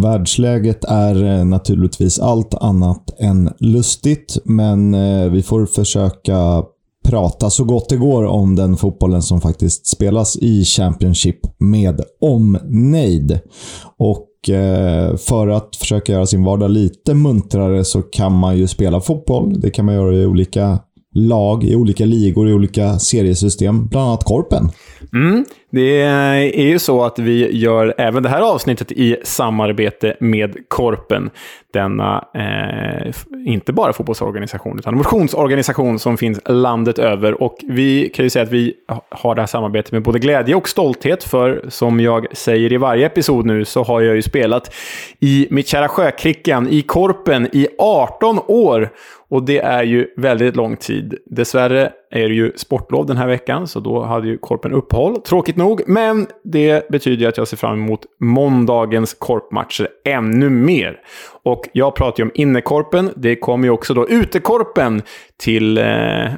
Världsläget är eh, naturligtvis allt annat än lustigt, men eh, vi får försöka prata så gott det går om den fotbollen som faktiskt spelas i Championship med omnejd. Och eh, för att försöka göra sin vardag lite muntrare så kan man ju spela fotboll. Det kan man göra i olika lag, i olika ligor, i olika seriesystem. Bland annat Korpen. Mm, det är ju så att vi gör även det här avsnittet i samarbete med Korpen. Denna, eh, inte bara fotbollsorganisation, utan motionsorganisation som finns landet över. Och vi kan ju säga att vi har det här samarbetet med både glädje och stolthet. För som jag säger i varje episod nu så har jag ju spelat i mitt kära Sjökrickan, i Korpen, i 18 år. Och det är ju väldigt lång tid. Dessvärre är det ju sportlov den här veckan, så då hade ju Korpen uppehåll. Tråkigt nog, men det betyder att jag ser fram emot måndagens korpmatcher ännu mer. Och jag pratar ju om innekorpen. Det kommer ju också då utekorpen till, eh,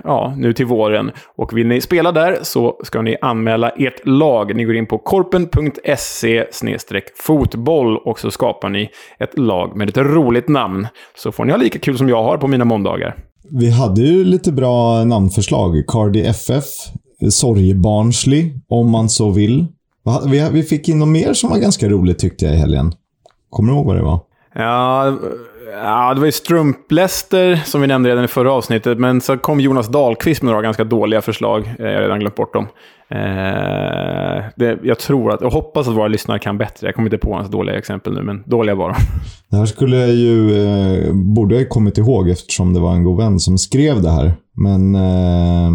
ja, nu till våren. Och vill ni spela där så ska ni anmäla ert lag. Ni går in på korpen.se fotboll och så skapar ni ett lag med ett roligt namn. Så får ni ha lika kul som jag har på mina måndagar. Vi hade ju lite bra namnförslag. Cardi FF, Sorgebarnslig, om man så vill. Vi fick in något mer som var ganska roligt tyckte jag i helgen. Kommer du ihåg vad det var? Ja, ja det var ju Strumpläster som vi nämnde redan i förra avsnittet. Men så kom Jonas Dahlqvist med några ganska dåliga förslag. Eh, jag har redan glömt bort dem. Eh, det, jag tror att, och hoppas att våra lyssnare kan bättre. Jag kommer inte på hans dåliga exempel nu, men dåliga var de. Det här skulle jag ju, eh, borde jag kommit ihåg eftersom det var en god vän som skrev det här. Men eh,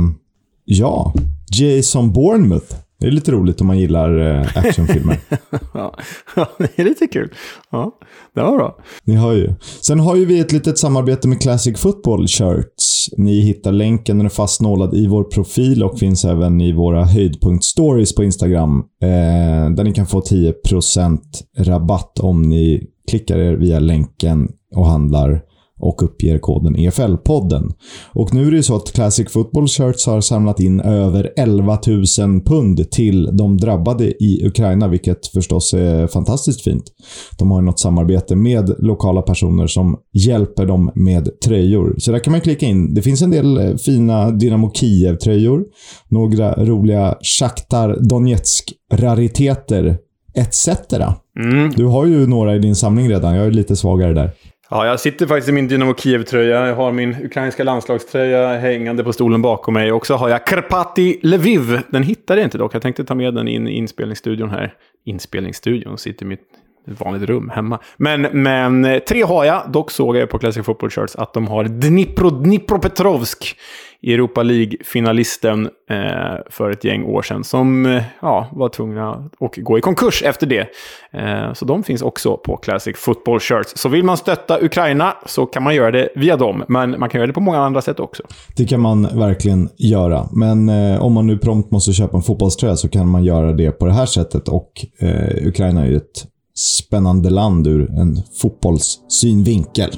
ja, Jason Bournemouth. Det är lite roligt om man gillar eh, actionfilmer. ja, det är lite kul. Ja, det var bra. Ni hör ju. Sen har ju vi ett litet samarbete med Classic Football Shirts. Ni hittar länken, den är fastnålad i vår profil och finns även i våra höjdpunkt-stories på Instagram. Eh, där ni kan få 10% rabatt om ni klickar er via länken och handlar och uppger koden EFL-podden. Och nu är det ju så att Classic Football Shirts har samlat in över 11 000 pund till de drabbade i Ukraina, vilket förstås är fantastiskt fint. De har något samarbete med lokala personer som hjälper dem med tröjor. Så där kan man klicka in. Det finns en del eh, fina Dynamo Kiev-tröjor, några roliga Shakhtar Donetsk-rariteter etc. Mm. Du har ju några i din samling redan. Jag är lite svagare där. Ja, jag sitter faktiskt i min Dynamo Kiev-tröja. Jag har min ukrainska landslagströja hängande på stolen bakom mig. Och så har jag Karpati Lviv. Den hittade jag inte dock. Jag tänkte ta med den in i inspelningsstudion här. Inspelningsstudion sitter i mitt vanligt rum hemma. Men, men eh, tre har jag. Dock såg jag på Classic Football Shirts att de har Dnipro, Dnipropetrovsk Europa League-finalisten eh, för ett gäng år sedan som eh, ja, var tvungna att gå i konkurs efter det. Eh, så de finns också på Classic Football Shirts. Så vill man stötta Ukraina så kan man göra det via dem, men man kan göra det på många andra sätt också. Det kan man verkligen göra, men eh, om man nu prompt måste köpa en fotbollströja så kan man göra det på det här sättet och eh, Ukraina är ju ett spännande land ur en fotbollssynvinkel.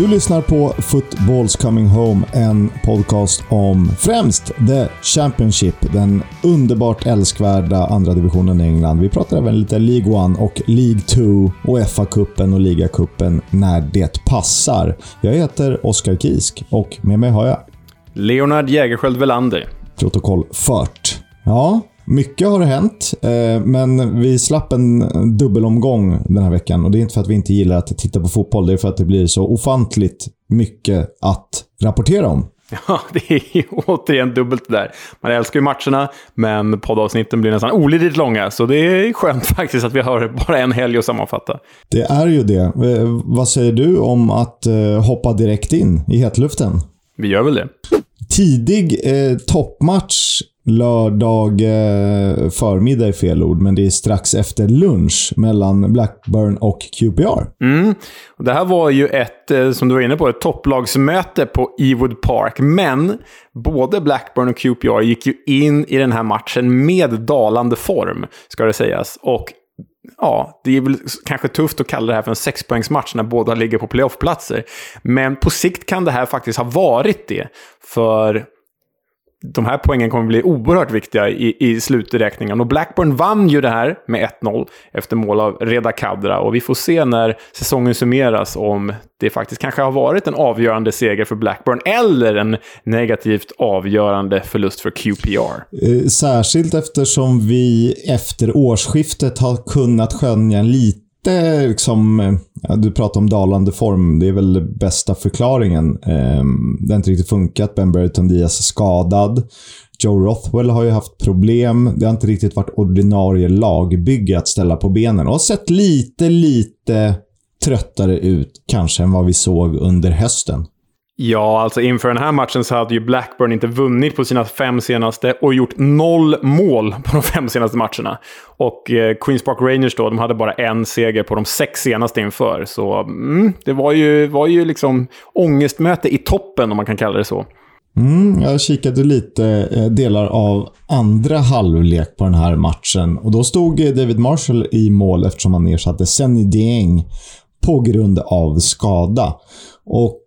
Du lyssnar på Footballs Coming Home, en podcast om främst The Championship, den underbart älskvärda andra divisionen i England. Vi pratar även lite League 1 och League 2 och FA-cupen och Ligacupen när det passar. Jag heter Oskar Kisk och med mig har jag Leonard Jägerskiöld Velander. Protokoll fört. Ja, mycket har hänt, eh, men vi slapp en dubbelomgång den här veckan. Och Det är inte för att vi inte gillar att titta på fotboll, det är för att det blir så ofantligt mycket att rapportera om. Ja, det är ju återigen dubbelt det där. Man älskar ju matcherna, men poddavsnitten blir nästan olidligt långa. Så det är skönt faktiskt att vi har bara en helg att sammanfatta. Det är ju det. Eh, vad säger du om att eh, hoppa direkt in i hetluften? Vi gör väl det. Tidig eh, toppmatch lördag eh, förmiddag är fel ord, men det är strax efter lunch mellan Blackburn och QPR. Mm. Och det här var ju ett, eh, som du var inne på, ett topplagsmöte på Ewood Park. Men både Blackburn och QPR gick ju in i den här matchen med dalande form, ska det sägas. Och ja, det är väl kanske tufft att kalla det här för en sexpoängsmatch när båda ligger på playoffplatser. Men på sikt kan det här faktiskt ha varit det. För de här poängen kommer bli oerhört viktiga i, i sluträkningen. Och Blackburn vann ju det här med 1-0 efter mål av Reda Kadra. Och vi får se när säsongen summeras om det faktiskt kanske har varit en avgörande seger för Blackburn eller en negativt avgörande förlust för QPR. Eh, särskilt eftersom vi efter årsskiftet har kunnat skönja en lite lite liksom, eh, du pratar om dalande form. Det är väl bästa förklaringen. Ehm, det har inte riktigt funkat. Ben Brereton Diaz är skadad. Joe Rothwell har ju haft problem. Det har inte riktigt varit ordinarie lagbygge att ställa på benen och har sett lite, lite tröttare ut kanske än vad vi såg under hösten. Ja, alltså inför den här matchen så hade ju Blackburn inte vunnit på sina fem senaste och gjort noll mål på de fem senaste matcherna. Och eh, Queens Park Rangers då, de hade bara en seger på de sex senaste inför. Så mm, det var ju, var ju liksom ångestmöte i toppen, om man kan kalla det så. Mm, jag kikade lite eh, delar av andra halvlek på den här matchen och då stod eh, David Marshall i mål eftersom han ersatte Senny Dieng på grund av skada. Och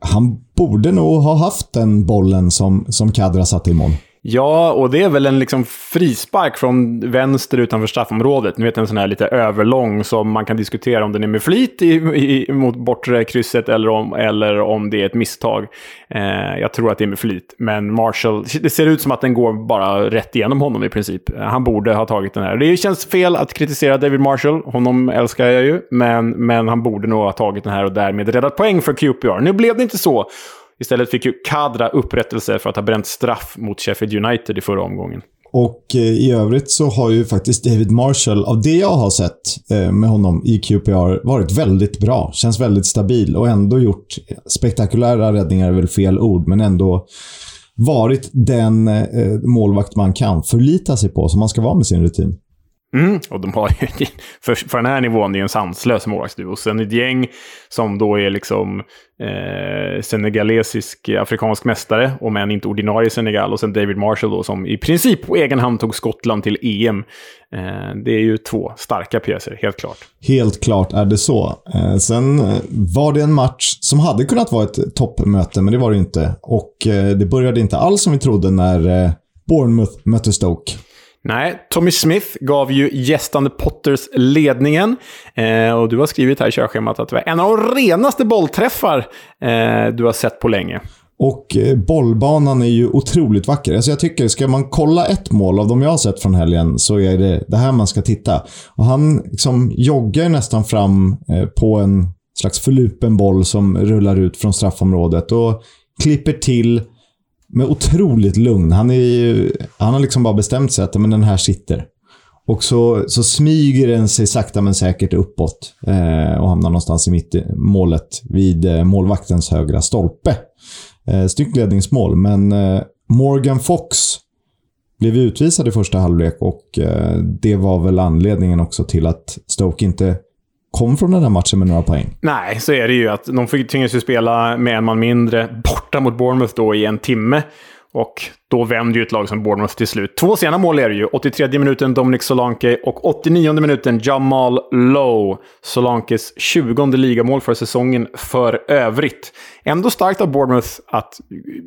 han borde nog ha haft den bollen som, som Kadra satte i mål. Ja, och det är väl en liksom frispark från vänster utanför straffområdet. Ni vet en sån här lite överlång som man kan diskutera om den är med flit i, i, mot bortre krysset eller om, eller om det är ett misstag. Eh, jag tror att det är med flit. Men Marshall, det ser ut som att den går bara rätt igenom honom i princip. Han borde ha tagit den här. Det känns fel att kritisera David Marshall. Honom älskar jag ju. Men, men han borde nog ha tagit den här och därmed räddat poäng för QPR. Nu blev det inte så. Istället fick ju Kadra upprättelse för att ha bränt straff mot Sheffield United i förra omgången. Och eh, i övrigt så har ju faktiskt David Marshall, av det jag har sett eh, med honom i QPR, varit väldigt bra. Känns väldigt stabil och ändå gjort spektakulära räddningar, är väl fel ord, men ändå varit den eh, målvakt man kan förlita sig på, som man ska vara med sin rutin. Mm, och de har ju, för, för den här nivån, det är en sanslös målvaktsduo. Sen ett gäng som då är liksom eh, senegalesisk afrikansk mästare, om än inte ordinarie Senegal. Och sen David Marshall då, som i princip på egen hand tog Skottland till EM. Eh, det är ju två starka pjäser, helt klart. Helt klart är det så. Eh, sen eh, var det en match som hade kunnat vara ett toppmöte, men det var det inte. Och eh, det började inte alls som vi trodde när eh, Bournemouth mötte Stoke. Nej, Tommy Smith gav ju gästande Potters ledningen. Eh, och du har skrivit här i körschemat att det var en av de renaste bollträffar eh, du har sett på länge. Och eh, bollbanan är ju otroligt vacker. Alltså jag tycker, ska man kolla ett mål av de jag har sett från helgen så är det det här man ska titta. Och han liksom joggar nästan fram eh, på en slags förlupen boll som rullar ut från straffområdet och klipper till med otroligt lugn. Han, är ju, han har liksom bara bestämt sig att men den här sitter. Och så, så smyger den sig sakta men säkert uppåt eh, och hamnar någonstans i mitt eh, målet vid eh, målvaktens högra stolpe. Eh, snyggt ledningsmål, men eh, Morgan Fox blev utvisad i första halvlek och eh, det var väl anledningen också till att Stoke inte kom från den här matchen med några poäng. Nej, så är det ju. att De tvingades ju spela med en man mindre borta mot Bournemouth då i en timme. Och då vänder ju ett lag som Bournemouth till slut. Två sena mål är det ju. 83 minuten Dominic Solanke och 89 minuten Jamal Lowe. Solankes 20 ligamål för säsongen för övrigt. Ändå starkt av Bournemouth att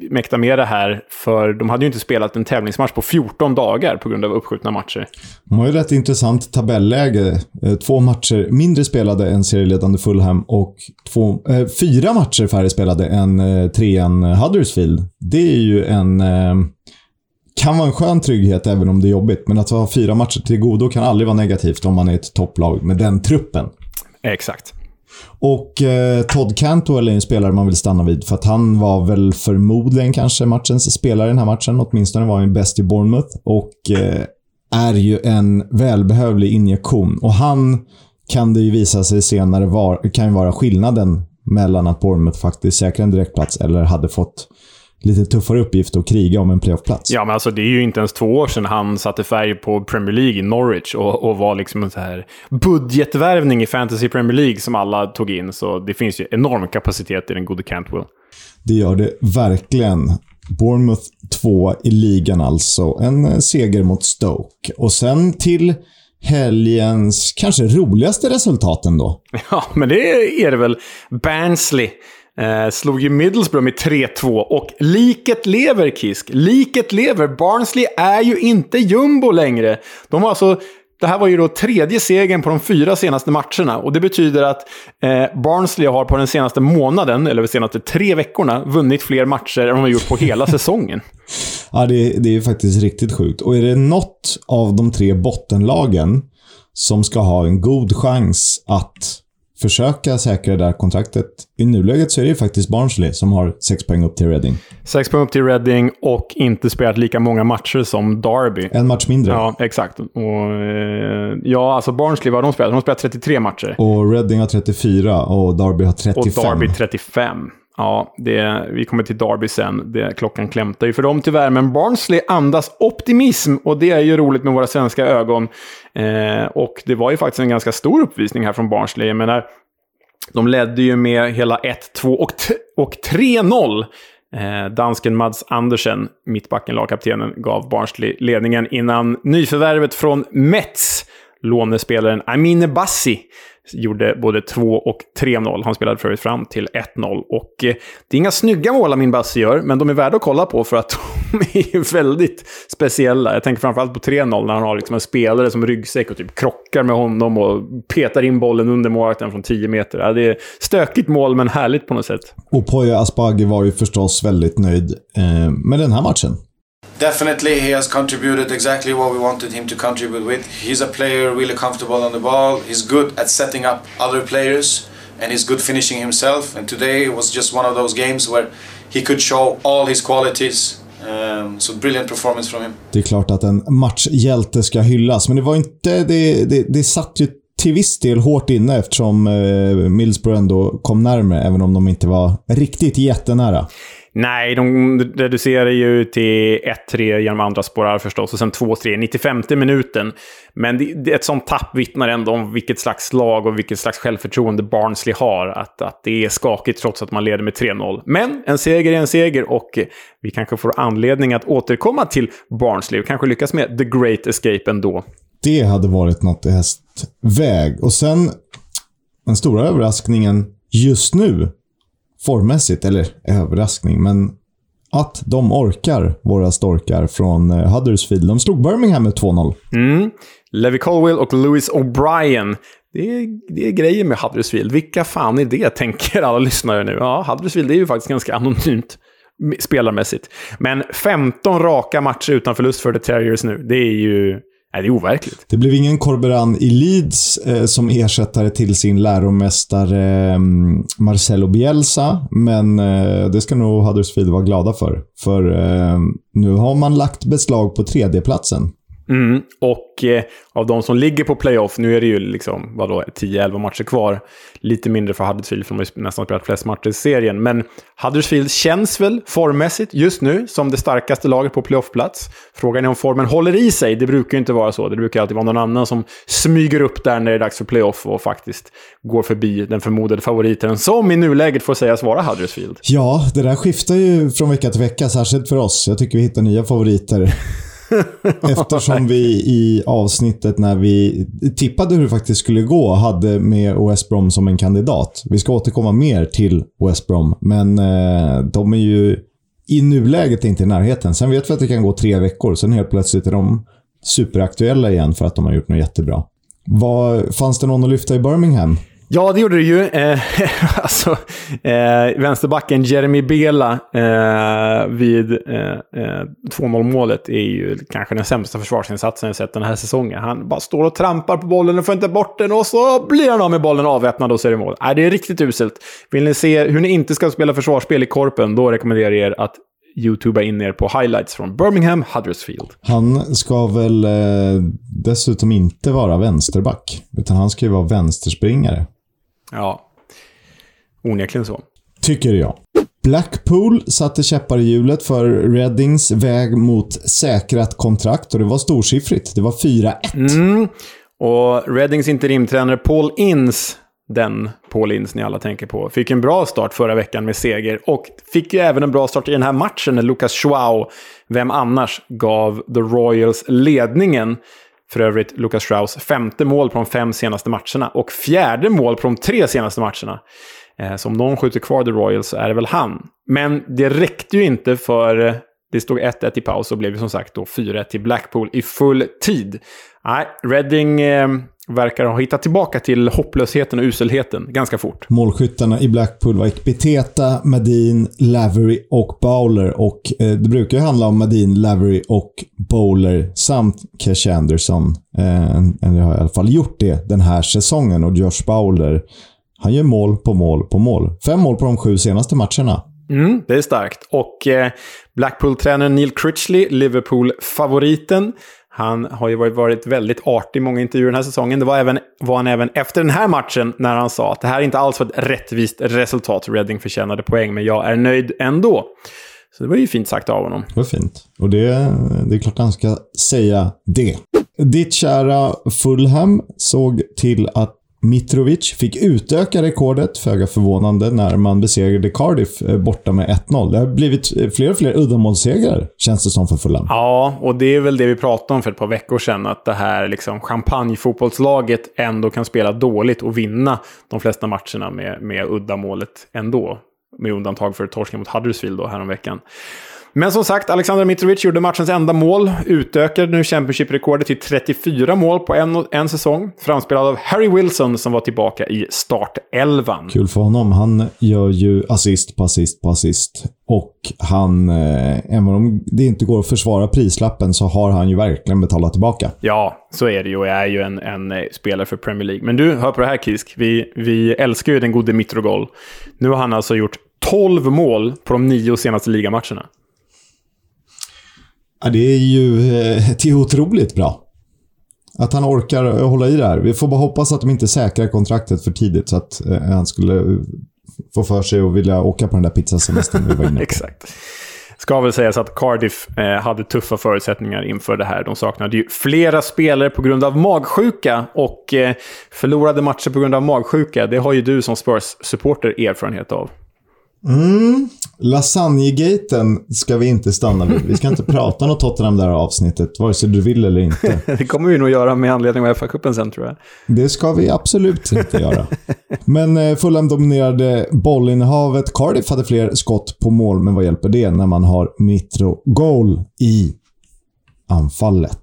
mäkta med det här, för de hade ju inte spelat en tävlingsmatch på 14 dagar på grund av uppskjutna matcher. De har ju rätt intressant tabelläge. Eh, två matcher mindre spelade än serieledande Fulham och två, eh, fyra matcher färre spelade än eh, trean Huddersfield. Det är ju en eh, kan vara en skön trygghet även om det är jobbigt. Men att ha fyra matcher till godo kan aldrig vara negativt om man är ett topplag med den truppen. Exakt. Och eh, Todd Cantwell är en spelare man vill stanna vid för att han var väl förmodligen kanske matchens spelare i den här matchen. Åtminstone var han bäst i Bournemouth och eh, är ju en välbehövlig injektion. Och han kan det ju visa sig senare var, kan ju vara skillnaden mellan att Bournemouth faktiskt säkrar en direktplats eller hade fått lite tuffare uppgift att kriga om en playoffplats. Ja, men alltså det är ju inte ens två år sedan han satte färg på Premier League i Norwich och, och var liksom en så här budgetvärvning i Fantasy Premier League som alla tog in. Så det finns ju enorm kapacitet i den gode Cantwell. Det gör det verkligen. Bournemouth 2 i ligan alltså. En seger mot Stoke. Och sen till helgens kanske roligaste resultat ändå. Ja, men det är det väl. Barnsley eh, slog ju Middlesbrough med 3-2 och liket lever, Kisk. Liket lever. Barnsley är ju inte jumbo längre. De har alltså det här var ju då tredje segern på de fyra senaste matcherna. Och det betyder att eh, Barnsley har på den senaste månaden, eller de senaste tre veckorna, vunnit fler matcher än de har gjort på hela säsongen. Ja, det, det är faktiskt riktigt sjukt. Och är det något av de tre bottenlagen som ska ha en god chans att försöka säkra det där kontraktet. I nuläget så är det ju faktiskt Barnsley som har sex poäng upp till Reading. Sex poäng upp till Reading och inte spelat lika många matcher som Derby. En match mindre. Ja, exakt. Och, eh, ja, alltså Barnsley, vad har de spelat? De har spelat 33 matcher. Och Reading har 34 och Derby har 35. Och Derby 35. Ja, det, vi kommer till Derby sen. Det, klockan klämtar ju för dem tyvärr. Men Barnsley andas optimism och det är ju roligt med våra svenska ögon. Eh, och det var ju faktiskt en ganska stor uppvisning här från Barnsley. Jag menar, de ledde ju med hela 1-2 och, och 3-0. Eh, dansken Mads Andersen, mittbacken, lagkaptenen, gav Barnsley ledningen innan nyförvärvet från Mets, lånespelaren Amine Bassi, gjorde både 2 och 3-0. Han spelade förut fram till 1-0. Och eh, det är inga snygga mål min Basse gör, men de är värda att kolla på för att de är väldigt speciella. Jag tänker framförallt på 3-0 när han har liksom en spelare som ryggsäck och typ krockar med honom och petar in bollen under målvakten från 10 meter. Ja, det är stökigt mål, men härligt på något sätt. Och Poya Asbaghi var ju förstås väldigt nöjd eh, med den här matchen. Definitely, he has contributed exactly what we wanted him to contribute with. He's a player really comfortable on the ball. He's good at setting up other players, and he's good finishing himself. And today was just one of those games where he could show all his qualities. Um, so brilliant performance from him. Det är klart att en matchhjälte ska hyllas, men det var inte... Det, det, det satt ju till viss del hårt inne eftersom eh, Middlesbrough ändå kom närmare, även om de inte var riktigt jättenära. Nej, de reducerar ju till 1-3 genom andra spårar förstås och sen 2-3 95 minuten. Men det, det, ett sånt tapp vittnar ändå om vilket slags lag och vilket slags självförtroende Barnsley har. Att, att det är skakigt trots att man leder med 3-0. Men en seger är en seger och vi kanske får anledning att återkomma till Barnsley och kanske lyckas med the great escape ändå. Det hade varit något i hästväg. Och sen den stora överraskningen just nu formmässigt, eller överraskning, men att de orkar, våra storkar från eh, Huddersfield. De slog Birmingham med 2-0. Mm. Levi Colwell och Lewis O'Brien. Det är, det är grejer med Huddersfield. Vilka fan är det, tänker alla lyssnare nu. Ja, Huddersfield är ju faktiskt ganska anonymt spelarmässigt. Men 15 raka matcher utan förlust för The Terriers nu. Det är ju Nej, det är overkligt. Det blev ingen Corberan i Leeds eh, som ersättare till sin läromästare eh, Marcelo Bielsa, men eh, det ska nog Huddersfield vara glada för. För eh, nu har man lagt beslag på tredjeplatsen. Mm, och eh, av de som ligger på playoff, nu är det ju liksom, vadå, 10-11 matcher kvar. Lite mindre för Huddersfield, för de har ju nästan spelat flest matcher i serien. Men Huddersfield känns väl formmässigt just nu som det starkaste laget på playoffplats. Frågan är om formen håller i sig. Det brukar ju inte vara så. Det brukar alltid vara någon annan som smyger upp där när det är dags för playoff och faktiskt går förbi den förmodade favoriten, som i nuläget får sägas vara Huddersfield. Ja, det där skiftar ju från vecka till vecka, särskilt för oss. Jag tycker vi hittar nya favoriter. Eftersom vi i avsnittet när vi tippade hur det faktiskt skulle gå hade med West Brom som en kandidat. Vi ska återkomma mer till West Brom, men eh, de är ju i nuläget inte i närheten. Sen vet vi att det kan gå tre veckor, sen helt plötsligt är de superaktuella igen för att de har gjort något jättebra. Var, fanns det någon att lyfta i Birmingham? Ja, det gjorde det ju. Eh, alltså, eh, vänsterbacken Jeremy Bela eh, vid eh, eh 2-0-målet är ju kanske den sämsta försvarsinsatsen jag sett den här säsongen. Han bara står och trampar på bollen och får inte bort den och så blir han av med bollen avväpnad och så är det mål. Eh, det är riktigt uselt. Vill ni se hur ni inte ska spela försvarsspel i korpen, då rekommenderar jag er att youtuba in er på highlights från Birmingham Huddersfield. Han ska väl eh, dessutom inte vara vänsterback, utan han ska ju vara vänsterspringare. Ja, onekligen så. Tycker jag. Blackpool satte käppar i hjulet för Reddings väg mot säkrat kontrakt och det var storsiffrigt. Det var 4-1. Mm. Och Reddings interimtränare Paul Ince, den Paul Ince ni alla tänker på, fick en bra start förra veckan med seger. Och fick ju även en bra start i den här matchen när Lucas Schwau, vem annars, gav The Royals ledningen. För övrigt Lucas Strauss femte mål på de fem senaste matcherna och fjärde mål på de tre senaste matcherna. Eh, så om någon skjuter kvar The Royals så är det väl han. Men det räckte ju inte för eh, det stod 1-1 i paus och blev som sagt då 4-1 till Blackpool i full tid. Nej, Reading eh, verkar ha hittat tillbaka till hopplösheten och uselheten ganska fort. Målskyttarna i Blackpool var Ekpiteta, Madin, Lavery och Bowler. Och eh, det brukar ju handla om Madin, Lavery och Bowler samt Cash Anderson. Eh, eller har i alla fall gjort det den här säsongen. Och Josh Bowler, han gör mål på mål på mål. Fem mål på de sju senaste matcherna. Mm, det är starkt. Och eh, Blackpool-tränaren Neil Critchley, Liverpool-favoriten, han har ju varit väldigt artig i många intervjuer den här säsongen. Det var, även, var han även efter den här matchen när han sa att det här inte alls var ett rättvist resultat. Reading förtjänade poäng, men jag är nöjd ändå. Så det var ju fint sagt av honom. Det var fint. Och det, det är klart han ska säga det. Ditt kära Fulham såg till att Mitrovic fick utöka rekordet, föga förvånande, när man besegrade Cardiff eh, borta med 1-0. Det har blivit eh, fler och fler uddamålssegrar, känns det som, för Fulham. Ja, och det är väl det vi pratade om för ett par veckor sedan, att det här liksom, champagnefotbollslaget ändå kan spela dåligt och vinna de flesta matcherna med, med uddamålet ändå. Med undantag för torsken mot Huddersfield då, häromveckan. Men som sagt, Alexander Mitrovic gjorde matchens enda mål. Utökade nu Championship-rekordet till 34 mål på en, en säsong. Framspelad av Harry Wilson som var tillbaka i startelvan. Kul för honom. Han gör ju assist på assist på assist. Och han, eh, även om det inte går att försvara prislappen, så har han ju verkligen betalat tillbaka. Ja, så är det ju. Och jag är ju en, en eh, spelare för Premier League. Men du, hör på det här Kisk. Vi, vi älskar ju den gode Mitrogol. Nu har han alltså gjort 12 mål på de nio senaste ligamatcherna. Ja, det är ju eh, det är otroligt bra. Att han orkar hålla i det här. Vi får bara hoppas att de inte säkrar kontraktet för tidigt så att eh, han skulle få för sig att vilja åka på den där pizzasemestern vi var inne på. Exakt. Ska väl sägas att Cardiff eh, hade tuffa förutsättningar inför det här. De saknade ju flera spelare på grund av magsjuka och förlorade matcher på grund av magsjuka. Det har ju du som Spurs-supporter erfarenhet av. Mm. Lasagnegaten ska vi inte stanna vid. Vi ska inte prata något Tottenham det här avsnittet, vare sig du vill eller inte. det kommer vi nog göra med anledning av FA-cupen sen, tror jag. Det ska vi absolut inte göra. Men eh, Fulham dominerade bollinnehavet. Cardiff hade fler skott på mål, men vad hjälper det när man har Mitro Goal i anfallet?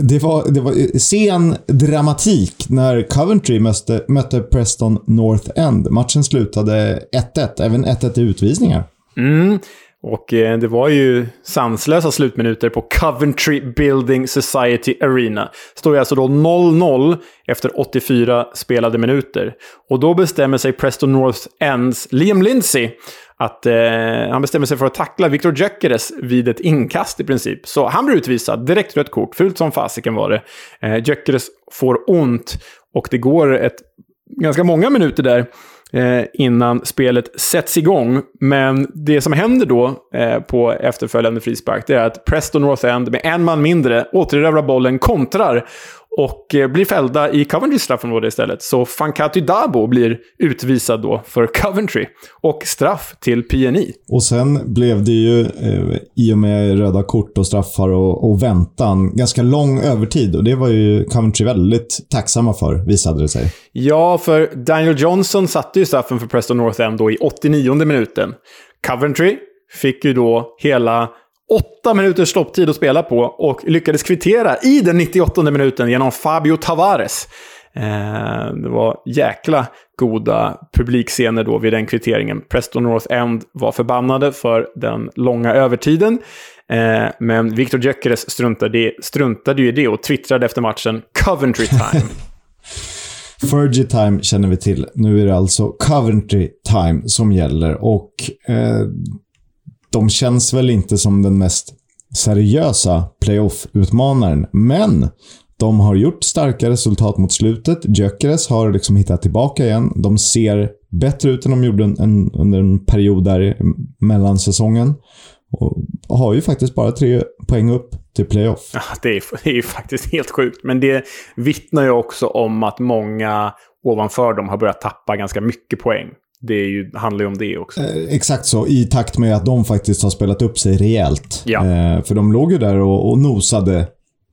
Det var, det var eh, sen dramatik när Coventry mötte, mötte Preston North End. Matchen slutade 1-1, även 1-1 i utvisningar. Mm. Och eh, det var ju sanslösa slutminuter på Coventry Building Society Arena. Står ju alltså då 0-0 efter 84 spelade minuter. Och då bestämmer sig Preston North Ends Liam Lindsay att eh, han bestämmer sig för att tackla Victor Gyökeres vid ett inkast i princip. Så han blir utvisad, direkt rött kort, fult som fasiken var det. Eh, Gyökeres får ont och det går ett, ganska många minuter där eh, innan spelet sätts igång. Men det som händer då eh, på efterföljande frispark det är att Preston North End med en man mindre återerövrar bollen, kontrar och eh, blir fällda i Coventry straffområde istället. Så Fankatu Dabo blir utvisad då för Coventry och straff till PNI. Och sen blev det ju, eh, i och med röda kort och straffar och, och väntan, ganska lång övertid. Och det var ju Coventry väldigt tacksamma för, visade det sig. Ja, för Daniel Johnson satte ju straffen för Preston North End då i 89 minuten. Coventry fick ju då hela åtta minuters stopptid att spela på och lyckades kvittera i den 98 minuten genom Fabio Tavares. Eh, det var jäkla goda publikscener då vid den kvitteringen. Preston North End var förbannade för den långa övertiden. Eh, men Victor Gyökeres struntade, struntade ju i det och twittrade efter matchen “Coventry time”. Fergie time känner vi till. Nu är det alltså Coventry time som gäller och eh, de känns väl inte som den mest seriösa playoff-utmanaren, men de har gjort starka resultat mot slutet. Gyökeres har liksom hittat tillbaka igen. De ser bättre ut än de gjorde en, under en period där mellan säsongen. Och har ju faktiskt bara tre poäng upp till playoff. Ja, det är, det är ju faktiskt helt sjukt. Men det vittnar ju också om att många ovanför dem har börjat tappa ganska mycket poäng det ju, handlar ju om det också. Eh, exakt så, i takt med att de faktiskt har spelat upp sig rejält. Ja. Eh, för de låg ju där och, och nosade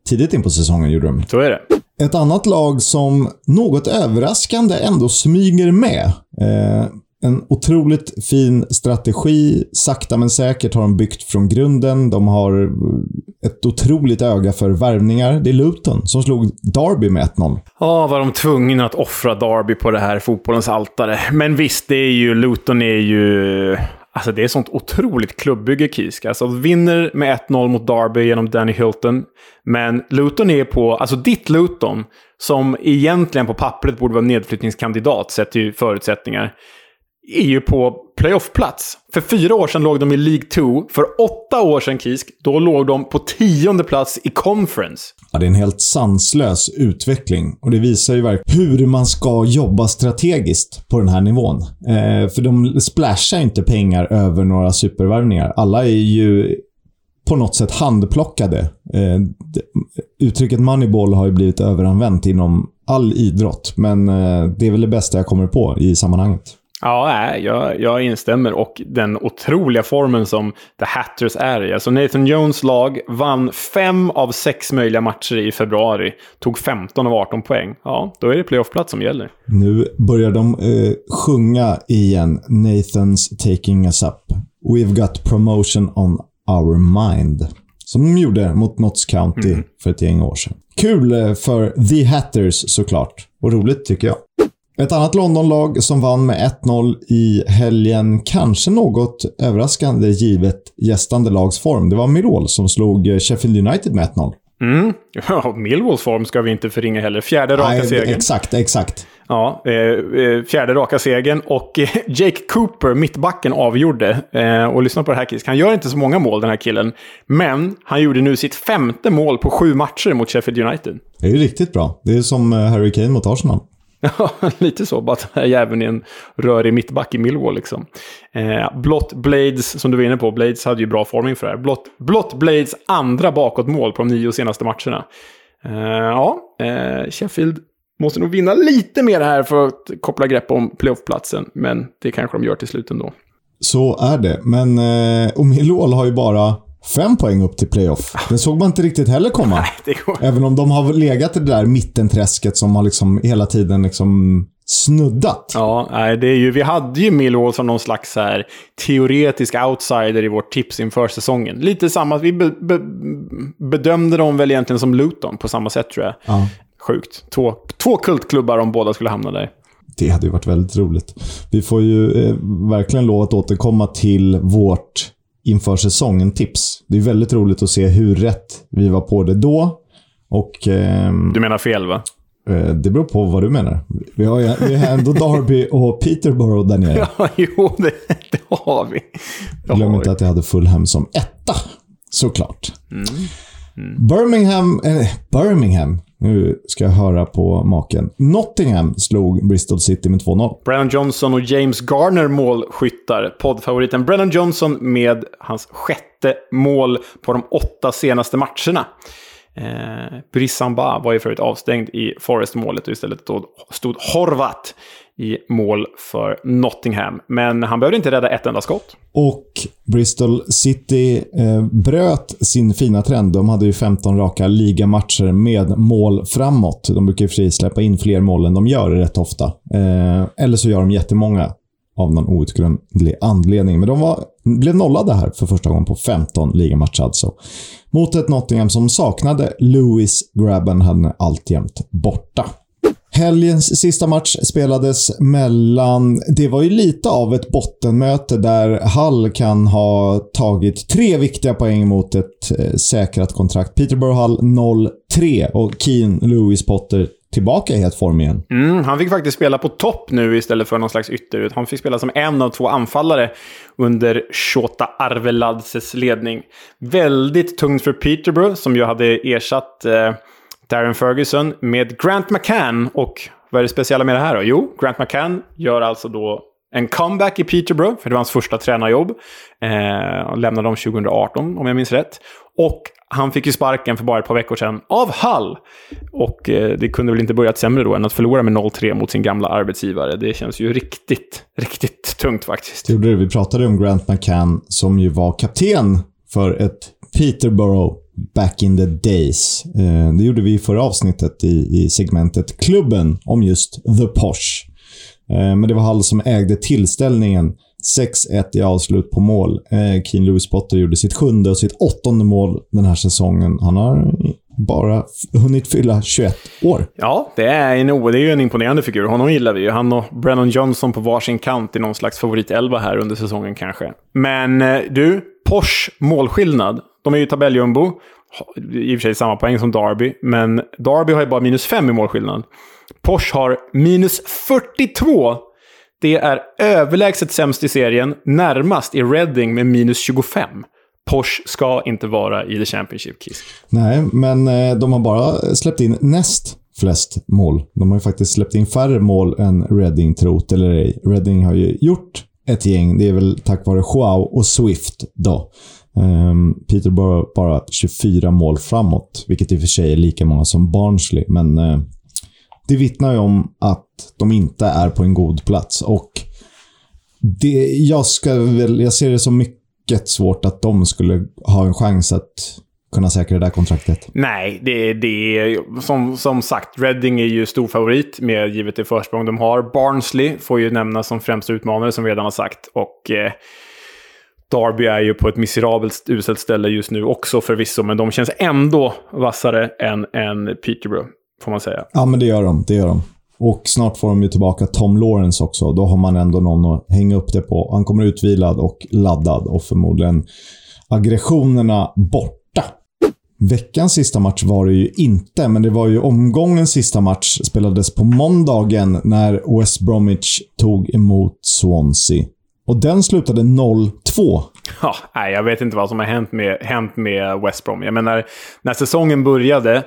tidigt in på säsongen, gjorde de. Så är det. Ett annat lag som något överraskande ändå smyger med. Eh, en otroligt fin strategi. Sakta men säkert har de byggt från grunden. De har eh, ett otroligt öga för värvningar. Det är Luton som slog Derby med 1-0. Ja, var de tvungna att offra Derby på det här fotbollens altare. Men visst, det är ju... Luton är ju... Alltså det är sånt otroligt klubbygge, Kisk. Alltså vinner med 1-0 mot Derby genom Danny Hilton. Men Luton är på... Alltså ditt Luton, som egentligen på pappret borde vara nedflyttningskandidat sett till förutsättningar är ju på playoffplats. För fyra år sedan låg de i League 2. För åtta år sedan, Kisk, då låg de på tionde plats i Conference. Ja, det är en helt sanslös utveckling och det visar ju verkligen hur man ska jobba strategiskt på den här nivån. Eh, för de splashar inte pengar över några supervärvningar. Alla är ju på något sätt handplockade. Eh, uttrycket moneyball har ju blivit överanvänt inom all idrott, men eh, det är väl det bästa jag kommer på i sammanhanget. Ja, jag, jag instämmer. Och den otroliga formen som The Hatters är i. Alltså Nathan Jones lag vann fem av sex möjliga matcher i februari. Tog 15 av 18 poäng. Ja, då är det playoffplats som gäller. Nu börjar de eh, sjunga igen. Nathan's taking us up. We've got promotion on our mind. Som de gjorde mot Notts County mm. för ett gäng år sedan. Kul eh, för The Hatters såklart. Och roligt tycker jag. Ett annat Londonlag som vann med 1-0 i helgen, kanske något överraskande givet gästande lags form. Det var Millwall som slog Sheffield United med 1-0. Mm. Ja, Millwalls form ska vi inte förringa heller. Fjärde raka Nej, segern. Exakt, exakt. Ja, eh, eh fjärde raka segern och eh, Jake Cooper, mittbacken, avgjorde. Eh, och lyssna på det här Kisk. Han gör inte så många mål den här killen. Men han gjorde nu sitt femte mål på sju matcher mot Sheffield United. Det är ju riktigt bra. Det är som eh, Harry Kane mot Arsenal. Ja, lite så. Bara att den här jäveln är en rörig mittback i Millwall liksom. Eh, Blott Blades, som du var inne på, Blades hade ju bra forming för det här. Blott, Blott Blades andra bakåtmål på de nio senaste matcherna. Eh, ja, eh, Sheffield måste nog vinna lite mer här för att koppla grepp om playoffplatsen. Men det kanske de gör till slut ändå. Så är det. Men eh, och Millwall har ju bara Fem poäng upp till playoff. Det såg man inte riktigt heller komma. Nej, det går. Även om de har legat i det där mittenträsket som har liksom hela tiden liksom snuddat. Ja, nej, det är ju, vi hade ju Millwall som någon slags här teoretisk outsider i vårt tips inför säsongen. Lite samma, vi be, be, bedömde dem väl egentligen som Luton på samma sätt tror jag. Ja. Sjukt. Två, två kultklubbar om båda skulle hamna där. Det hade ju varit väldigt roligt. Vi får ju eh, verkligen lov att återkomma till vårt inför säsongen tips. Det är väldigt roligt att se hur rätt vi var på det då. Och, eh, du menar fel, va? Eh, det beror på vad du menar. Vi har, vi har ändå Derby och Peterborough där nere. Ja, jo, det, det har vi. Det Glöm inte att jag hade Fulham som etta, såklart. Mm. Mm. Birmingham, eh, Birmingham nu ska jag höra på maken. Nottingham slog Bristol City med 2-0. Brennan Johnson och James Garner målskyttar. Poddfavoriten Brennan Johnson med hans sjätte mål på de åtta senaste matcherna. Eh, Brissamba var ju förut avstängd i Forest-målet och istället stod Horvat i mål för Nottingham. Men han behövde inte rädda ett enda skott. Och Bristol City eh, bröt sin fina trend. De hade ju 15 raka ligamatcher med mål framåt. De brukar ju sig släppa in fler mål än de gör rätt ofta. Eh, eller så gör de jättemånga av någon outgrundlig anledning. Men de var, blev nollade här för första gången på 15 ligamatcher alltså. Mot ett Nottingham som saknade Lewis Grabben hade alltjämt borta. Helgens sista match spelades mellan... Det var ju lite av ett bottenmöte där Hull kan ha tagit tre viktiga poäng mot ett eh, säkrat kontrakt. Peterborough Hull 0-3 och Keen Lewis Potter tillbaka i het form igen. Mm, han fick faktiskt spela på topp nu istället för någon slags ytterut. Han fick spela som en av två anfallare under Shota Arveladses ledning. Väldigt tungt för Peterborough, som ju hade ersatt eh, Darren Ferguson med Grant McCann. Och vad är det speciella med det här då? Jo, Grant McCann gör alltså då en comeback i Peterborough, för det var hans första tränarjobb. Eh, lämnade dem 2018, om jag minns rätt. Och han fick ju sparken för bara ett par veckor sedan av Hull. Och eh, det kunde väl inte börjat sämre då än att förlora med 0-3 mot sin gamla arbetsgivare. Det känns ju riktigt, riktigt tungt faktiskt. Det gjorde det. Vi pratade om Grant McCann som ju var kapten för ett Peterborough back in the days. Eh, det gjorde vi i förra avsnittet i, i segmentet Klubben om just The Posh. Eh, men det var Hall som ägde tillställningen. 6-1 i avslut på mål. Eh, Keen Lewis Potter gjorde sitt sjunde och sitt åttonde mål den här säsongen. Han har bara hunnit fylla 21 år. Ja, det är, en, det är ju en imponerande figur. Honom gillar vi ju. Han och Brennan Johnson på varsin kant i någon slags favoritelva här under säsongen kanske. Men eh, du, Porsche målskillnad. De är ju tabelljumbo. I och för sig samma poäng som Derby, men Derby har ju bara minus 5 i målskillnad. Porsche har minus 42. Det är överlägset sämst i serien, närmast i Reading med minus 25. Porsche ska inte vara i The Championship, Kiss. Nej, men eh, de har bara släppt in näst flest mål. De har ju faktiskt släppt in färre mål än Reading, trot eller ej. Reading har ju gjort ett gäng. Det är väl tack vare Joao och Swift då. Ehm, Peter bara, bara 24 mål framåt, vilket i och för sig är lika många som Barnsley. Men eh, det vittnar ju om att de inte är på en god plats. Och det, jag, ska väl, jag ser det som mycket svårt att de skulle ha en chans att kunna säkra det där kontraktet. Nej, det, det är som, som sagt, Reading är ju stor favorit med givet det försprång de har. Barnsley får ju nämnas som främsta utmanare som vi redan har sagt. Och eh, Derby är ju på ett miserabelt uselt ställe just nu också förvisso, men de känns ändå vassare än, än Peterborough, får man säga. Ja, men det gör de. Det gör de. Och snart får de ju tillbaka Tom Lawrence också. Då har man ändå någon att hänga upp det på. Han kommer utvilad och laddad och förmodligen aggressionerna borta. Veckans sista match var det ju inte, men det var ju omgångens sista match. Spelades på måndagen när West Bromwich tog emot Swansea. Och den slutade 0-2. Ja, nej, jag vet inte vad som har hänt med, hänt med West Brom. Jag menar, när säsongen började,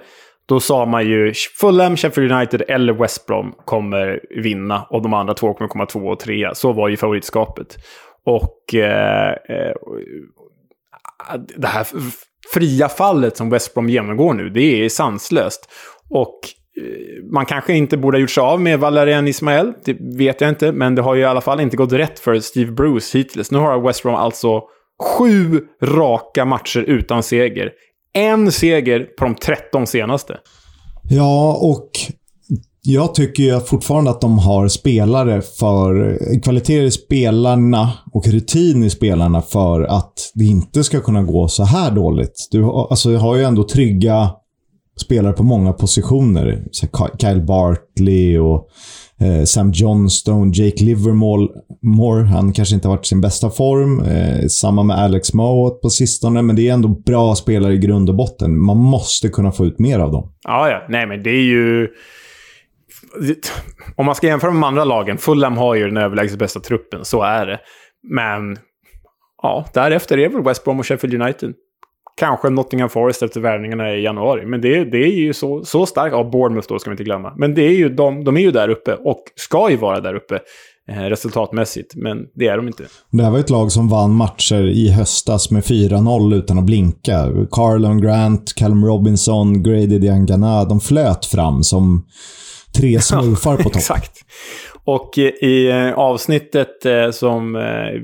då sa man ju Fulham, Sheffield United eller West Brom kommer vinna och de andra två kommer komma två och trea. Så var ju favoritskapet. Och eh, eh, det här fria fallet som West Brom genomgår nu, det är sanslöst. Och Eh, man kanske inte borde ha gjort sig av med Valerian Ismael, det vet jag inte, men det har ju i alla fall inte gått rätt för Steve Bruce hittills. Nu har West Brom alltså sju raka matcher utan seger. En seger på de 13 senaste. Ja, och jag tycker ju fortfarande att de har spelare för... Kvaliteter i spelarna och rutin i spelarna för att det inte ska kunna gå så här dåligt. Du alltså, har ju ändå trygga spelare på många positioner. Så Kyle Bartley och eh, Sam Johnstone, Jake Livermore. Han kanske inte har varit i sin bästa form. Eh, samma med Alex Mowat på sistone, men det är ändå bra spelare i grund och botten. Man måste kunna få ut mer av dem. Ja, ja. Nej, men det är ju... Om man ska jämföra med de andra lagen, Fulham har ju den överlägset bästa truppen, så är det. Men ja, därefter är väl West Brom och Sheffield United. Kanske Nottingham Forest efter värvningarna i januari. Men det, det är ju så, så starkt. Ja, Bournemouth då ska vi inte glömma. Men det är ju, de, de är ju där uppe och ska ju vara där uppe eh, resultatmässigt. Men det är de inte. Det här var ett lag som vann matcher i höstas med 4-0 utan att blinka. Carlon Grant, Callum Robinson, Grady Diangana. De flöt fram som tre smurfar på topp. Exakt. Och i eh, avsnittet eh, som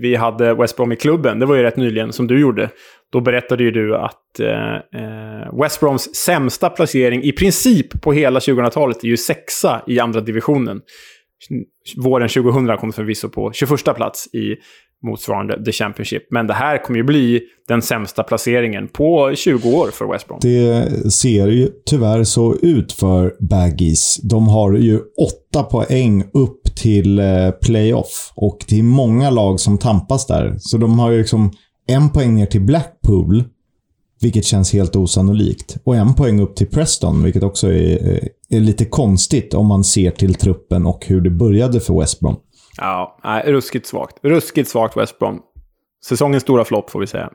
vi hade West Brom i klubben, det var ju rätt nyligen, som du gjorde, då berättade ju du att eh, eh, West Broms sämsta placering i princip på hela 2000-talet är ju sexa i andra divisionen. Våren 2000 kom förvisso på 21 plats i motsvarande The Championship. Men det här kommer ju bli den sämsta placeringen på 20 år för West Brom. Det ser ju tyvärr så ut för Baggies. De har ju åtta poäng upp till eh, playoff och det är många lag som tampas där. Så de har ju liksom en poäng ner till Blackpool, vilket känns helt osannolikt. Och en poäng upp till Preston, vilket också är, är lite konstigt om man ser till truppen och hur det började för West Brom. Ja, nej, ruskigt svagt. Ruskigt svagt West Brom. Säsongens stora flopp får vi säga.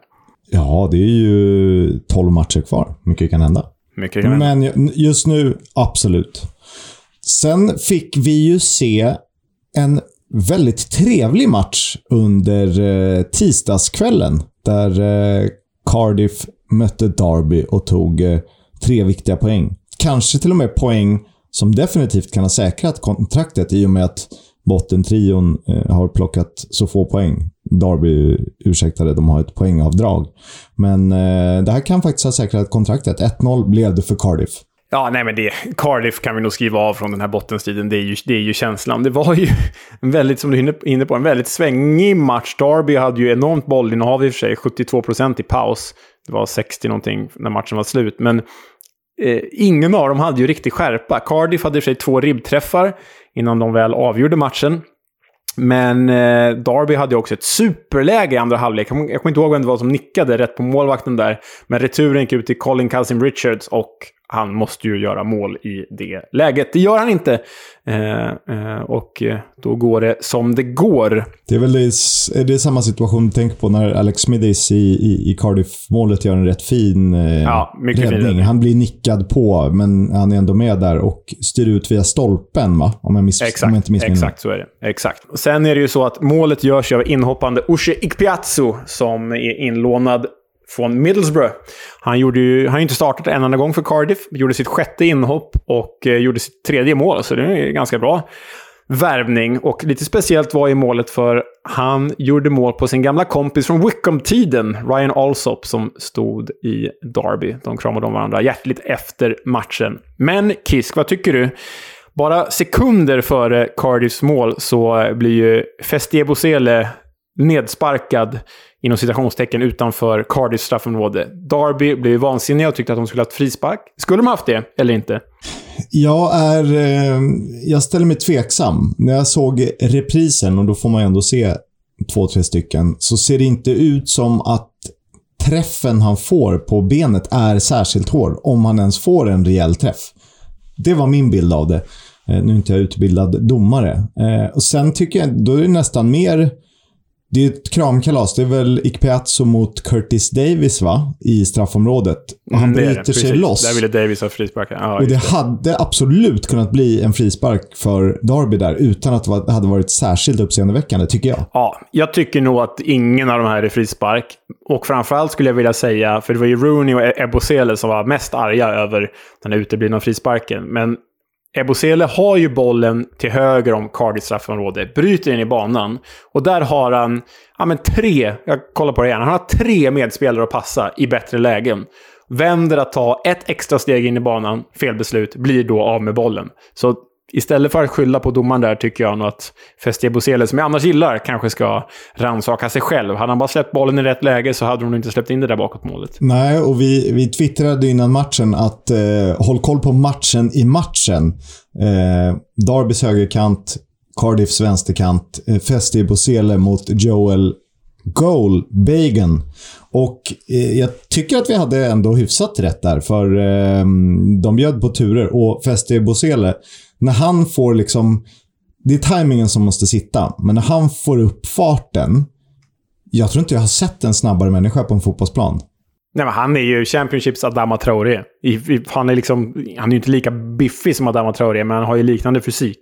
Ja, det är ju 12 matcher kvar. Mycket kan hända. Mycket kan hända. Men just nu, absolut. Sen fick vi ju se en väldigt trevlig match under eh, tisdagskvällen. Där eh, Cardiff mötte Derby och tog eh, tre viktiga poäng. Kanske till och med poäng som definitivt kan ha säkrat kontraktet i och med att bottentrion har plockat så få poäng. Derby ursäktade, de har ett poängavdrag. Men eh, det här kan faktiskt ha säkrat kontraktet. 1-0 blev det för Cardiff. Ja, nej men det, Cardiff kan vi nog skriva av från den här bottenstriden. Det är ju, det är ju känslan. Det var ju en väldigt, som du är inne på, en väldigt svängig match. Derby hade ju enormt bollinnehav i och för sig. 72 procent i paus. Det var 60 någonting när matchen var slut. Men eh, ingen av dem hade ju riktig skärpa. Cardiff hade i och för sig två ribbträffar innan de väl avgjorde matchen. Men eh, Darby hade också ett superläge i andra halvlek. Jag kommer inte ihåg vem det var som nickade rätt på målvakten där. Men returen gick ut till Colin Cousin Richards och han måste ju göra mål i det läget. Det gör han inte. Eh, eh, och eh, då går det som det går. Det är väl det, det är samma situation du tänker på när Alex Smithis i, i, i Cardiff-målet gör en rätt fin eh, ja, räddning. Fin. Han blir nickad på, men han är ändå med där och styr ut via stolpen, va? Om jag, miss, exakt, om jag inte missminner Exakt, så är det. Exakt. Sen är det ju så att målet görs av inhoppande Ushe Ikpiazzu som är inlånad från Middlesbrough. Han gjorde ju, han har inte startat en enda gång för Cardiff, gjorde sitt sjätte inhopp och eh, gjorde sitt tredje mål, så det är ganska bra värvning. Och lite speciellt var i målet för han gjorde mål på sin gamla kompis från Wickham-tiden, Ryan Alsop, som stod i Derby. De kramade om varandra hjärtligt efter matchen. Men Kisk, vad tycker du? Bara sekunder före Cardiffs mål så blir ju Festie Bosele nedsparkad inom citationstecken utanför Cardiffs straffområde. Derby blev vansinniga och tyckte att de skulle ha haft frispark. Skulle de haft det, eller inte? Jag är... Eh, jag ställer mig tveksam. När jag såg reprisen, och då får man ju ändå se två, tre stycken, så ser det inte ut som att träffen han får på benet är särskilt hård. Om han ens får en rejäl träff. Det var min bild av det. Eh, nu är inte jag utbildad domare. Eh, och Sen tycker jag, då är det nästan mer det är ett kramkalas. Det är väl Ikpeazzo mot Curtis Davis, va? I straffområdet. Och han mm, bryter sig loss. Där ville Davis ha frispark. Ja, och det, det hade absolut kunnat bli en frispark för Darby där, utan att det hade varit särskilt uppseendeväckande, tycker jag. Ja, jag tycker nog att ingen av de här är frispark. Och framförallt skulle jag vilja säga, för det var ju Rooney och Ebosele som var mest arga över den här uteblivna frisparken. Men Ebosele har ju bollen till höger om Cardiffs straffområde, bryter in i banan. Och där har han ja, men tre, jag kollar på det igen, han har tre medspelare att passa i bättre lägen. Vänder att ta ett extra steg in i banan, fel beslut, blir då av med bollen. Så istället för att skylla på domaren där tycker jag nog att Festia Bosele, som jag annars gillar, kanske ska rannsaka sig själv. Hade han bara släppt bollen i rätt läge så hade hon inte släppt in det där bakåt målet. Nej, och vi, vi twittrade innan matchen att eh, håll koll på matchen i matchen. Eh, Darbys högerkant, Cardiffs vänsterkant, eh, Festia Bosele mot Joel Goal, Bagan. Och eh, jag tycker att vi hade ändå hyfsat rätt där, för eh, de bjöd på turer. Och Feste Bosele, när han får liksom... Det är tajmingen som måste sitta, men när han får upp farten. Jag tror inte jag har sett en snabbare människa på en fotbollsplan. Nej, men han är ju Championships Adama Traoré. Han är, liksom, han är ju inte lika biffig som Adama Traoré, men han har ju liknande fysik.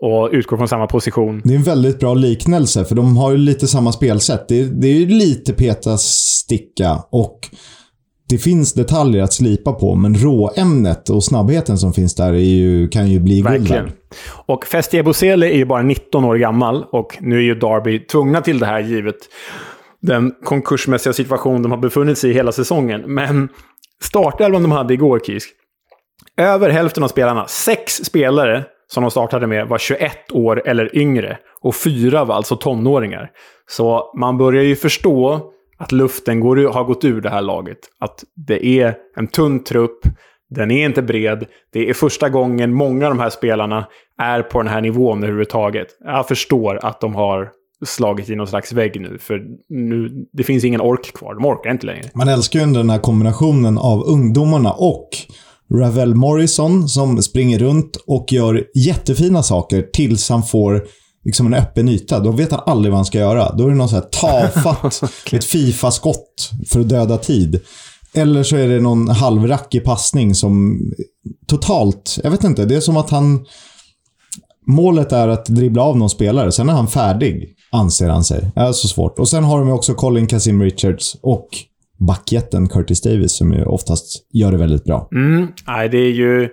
Och utgår från samma position. Det är en väldigt bra liknelse, för de har ju lite samma spelsätt. Det är, det är ju lite peta sticka och det finns detaljer att slipa på, men råämnet och snabbheten som finns där ju, kan ju bli guld. Och Festie Bosele är ju bara 19 år gammal och nu är ju Derby tvungna till det här givet den konkursmässiga situation de har befunnit sig i hela säsongen. Men startelvan de hade igår, Kisk. Över hälften av spelarna, sex spelare som de startade med, var 21 år eller yngre. Och fyra var alltså tonåringar. Så man börjar ju förstå att luften går, har gått ur det här laget. Att det är en tunn trupp, den är inte bred. Det är första gången många av de här spelarna är på den här nivån överhuvudtaget. Jag förstår att de har slagit i någon slags vägg nu. För nu, det finns ingen ork kvar. De orkar inte längre. Man älskar ju den här kombinationen av ungdomarna och Ravel Morrison som springer runt och gör jättefina saker tills han får liksom en öppen yta. Då vet han aldrig vad han ska göra. Då är det någon så här tafatt, ett Fifa-skott för att döda tid. Eller så är det någon halvrackig passning som totalt, jag vet inte, det är som att han... Målet är att dribbla av någon spelare, sen är han färdig anser han sig. Det är så svårt. Och sen har de också Colin Kazim Richards och backjätten Curtis Davis som ju oftast gör det väldigt bra. Mm. Nej, det är ju...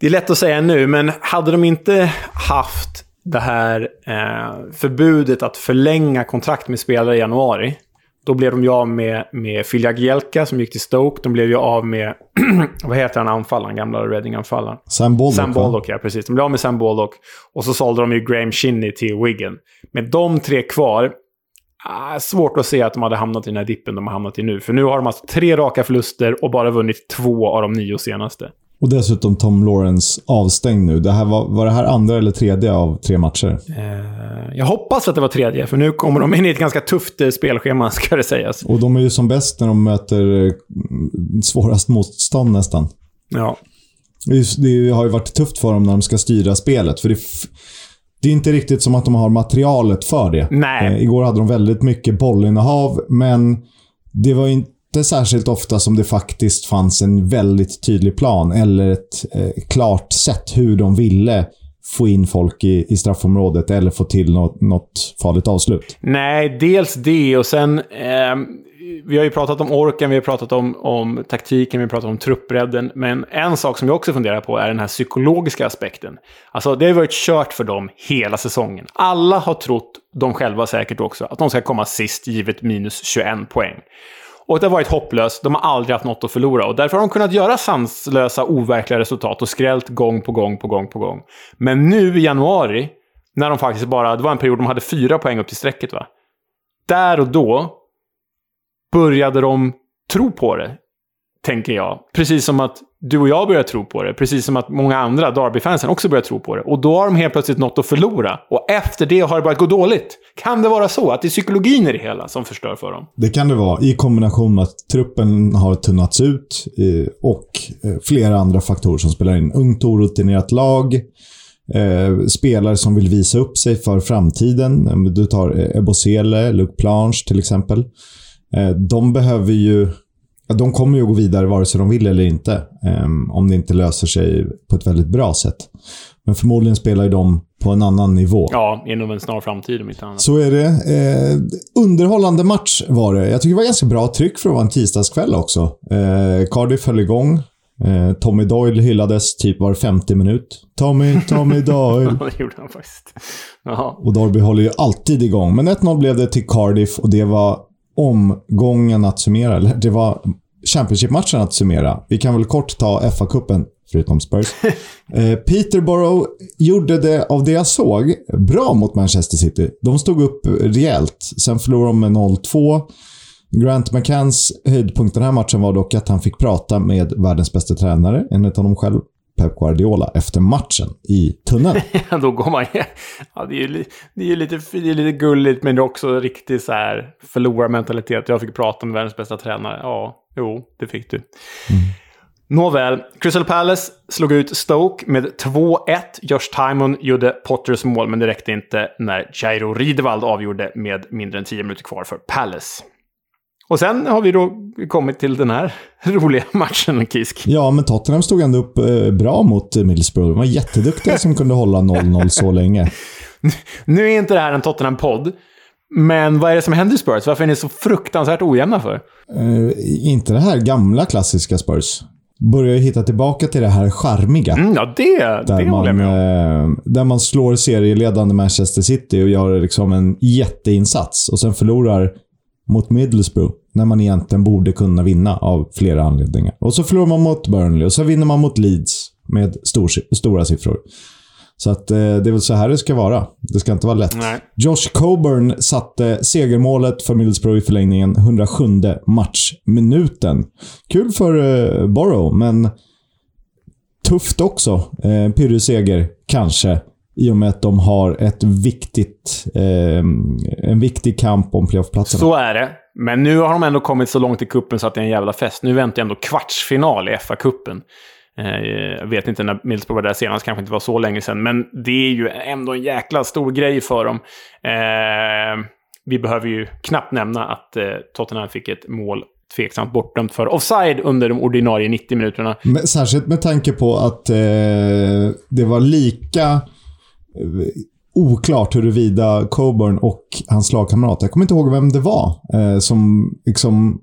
Det är lätt att säga nu, men hade de inte haft det här eh, förbudet att förlänga kontrakt med spelare i januari. Då blev de ju av med, med Filja Gielka som gick till Stoke. De blev ju av med, vad heter han anfallaren, gamla Reading-anfallaren? Sam Baldock, Sam? Baldock, ja precis. De blev av med Sam Baldock. Och så sålde de ju Graham Shinney till Wigan. Med de tre kvar, ah, svårt att se att de hade hamnat i den här dippen de har hamnat i nu. För nu har de alltså tre raka förluster och bara vunnit två av de nio senaste. Och dessutom Tom Lawrence avstängd nu. Det här var, var det här andra eller tredje av tre matcher? Eh, jag hoppas att det var tredje, för nu kommer de in i ett ganska tufft eh, spelschema, ska det sägas. Och de är ju som bäst när de möter eh, svårast motstånd nästan. Ja. Det har ju varit tufft för dem när de ska styra spelet. För det, det är inte riktigt som att de har materialet för det. Nej. Eh, igår hade de väldigt mycket bollinnehav, men det var inte inte särskilt ofta som det faktiskt fanns en väldigt tydlig plan eller ett eh, klart sätt hur de ville få in folk i, i straffområdet eller få till något, något farligt avslut. Nej, dels det och sen... Eh, vi har ju pratat om orken, vi har pratat om, om taktiken, vi har pratat om truppbredden. Men en sak som jag också funderar på är den här psykologiska aspekten. Alltså, det har varit kört för dem hela säsongen. Alla har trott, de själva säkert också, att de ska komma sist givet minus 21 poäng. Och det har varit hopplöst. De har aldrig haft något att förlora. Och därför har de kunnat göra sanslösa, overkliga resultat och skrällt gång på gång på gång på gång. Men nu i januari, när de faktiskt bara... Det var en period de hade fyra poäng upp till strecket, va? Där och då började de tro på det, tänker jag. Precis som att du och jag börjar tro på det. Precis som att många andra, Derby-fansen, också börjar tro på det. Och då har de helt plötsligt något att förlora. Och efter det har det börjat gå dåligt. Kan det vara så att det är psykologin i det hela som förstör för dem? Det kan det vara i kombination med att truppen har tunnats ut eh, och eh, flera andra faktorer som spelar in. Ungt orutinerat lag, eh, spelare som vill visa upp sig för framtiden. Du tar eh, Ebosele, Luc Planche till exempel. Eh, de behöver ju ja, De kommer ju att gå vidare vare sig de vill eller inte. eh, Om det inte löser sig på ett väldigt bra sätt. Men förmodligen spelar ju de på en annan nivå. Ja, inom en snar framtid om inte annat. Så är det. Eh, underhållande match var det. Jag tycker det var ganska bbra tryck för att vara en tisdagskväll också. Eh, Cardiff höll igång. Eh, Tommy Doyle hyllades typ var 50 minut. Tommy, Tommy Doyle. det gjorde han faktiskt. Jaha. Och Derby håller ju alltid igång. Men 1-0 blev det till Cardiff och det var omgången att summera. Eller det var Championship-matchen att summera. Vi kan väl kort ta FA-cupen, förutom Spurs. eh, Peterborough gjorde det, av det jag såg, bra mot Manchester City. De stod upp rejält. Sen förlorade de med 0-2. Grant McCanns höjdpunkt den här matchen var dock att han fick prata med världens bästa tränare, enligt honom själv, Pep Guardiola, efter matchen i tunneln. Då går man ja, det är ju det är lite, det är lite gulligt, men det är också riktigt så här förlorarmentalitet. Jag fick prata med världens bästa tränare. Ja, jo, det fick du. Nåväl, Crystal Palace slog ut Stoke med 2-1. Josh Timon gjorde Potters mål, men det räckte inte när Jairo Ridevald avgjorde med mindre än 10 minuter kvar för Palace. Och sen har vi då kommit till den här roliga matchen, Kisk. Ja, men Tottenham stod ändå upp eh, bra mot Middlesbrough. De var jätteduktiga som kunde hålla 0-0 så länge. Nu är inte det här en Tottenham-podd, men vad är det som händer i Spurs? Varför är ni så fruktansvärt ojämna för? Eh, inte det här gamla klassiska Spurs. Börjar ju hitta tillbaka till det här charmiga. Mm, ja, det, det Där håller man, jag med om. eh, där man slår serieledande Manchester City och gör liksom en jätteinsats. Och sen förlorar mot Middlesbrough. När man egentligen borde kunna vinna av flera anledningar. Och så förlorar man mot Burnley och så vinner man mot Leeds med stor, stora siffror. Så att eh, det är väl så här det ska vara. Det ska inte vara lätt. Nej. Josh Coburn satte segermålet för Middlesbrough i förlängningen, 107 matchminuten. Kul för eh, Borough, men tufft också. Eh, Pyrrhus-seger, kanske. I och med att de har ett viktigt, eh, en viktig kamp om playoffplatserna. Så är det. Men nu har de ändå kommit så långt i kuppen så att det är en jävla fest. Nu väntar ändå kvartsfinal i FA-cupen. Eh, Jag vet inte när Middlesbrough var där senast, kanske inte var så länge sedan. Men det är ju ändå en jäkla stor grej för dem. Eh, vi behöver ju knappt nämna att eh, Tottenham fick ett mål tveksamt bortdömt för offside under de ordinarie 90 minuterna. Men, särskilt med tanke på att eh, det var lika oklart huruvida Coburn och hans lagkamrat, jag kommer inte ihåg vem det var, eh, som liksom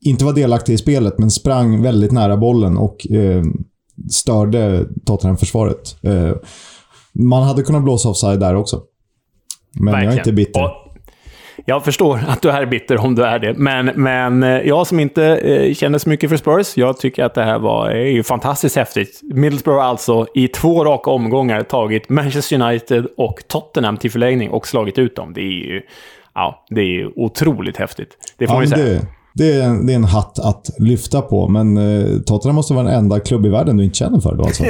inte var delaktig i spelet, men sprang väldigt nära bollen och eh, störde Tottenham-försvaret. Eh, Man hade kunnat blåsa offside där också. Men Verkligen. jag är inte bitter. Och jag förstår att du är bitter om du är det, men, men eh, jag som inte eh, känner så mycket för Spurs, jag tycker att det här var är ju fantastiskt häftigt. Middlesbrough alltså i två raka omgångar tagit Manchester United och Tottenham till förlängning och slagit ut dem. Det är ju ja, det är otroligt häftigt. Det får ja, man ju säga. Det, det är, en, det är en hatt att lyfta på, men eh, Tottenham måste vara den enda klubb i världen du inte känner för då alltså.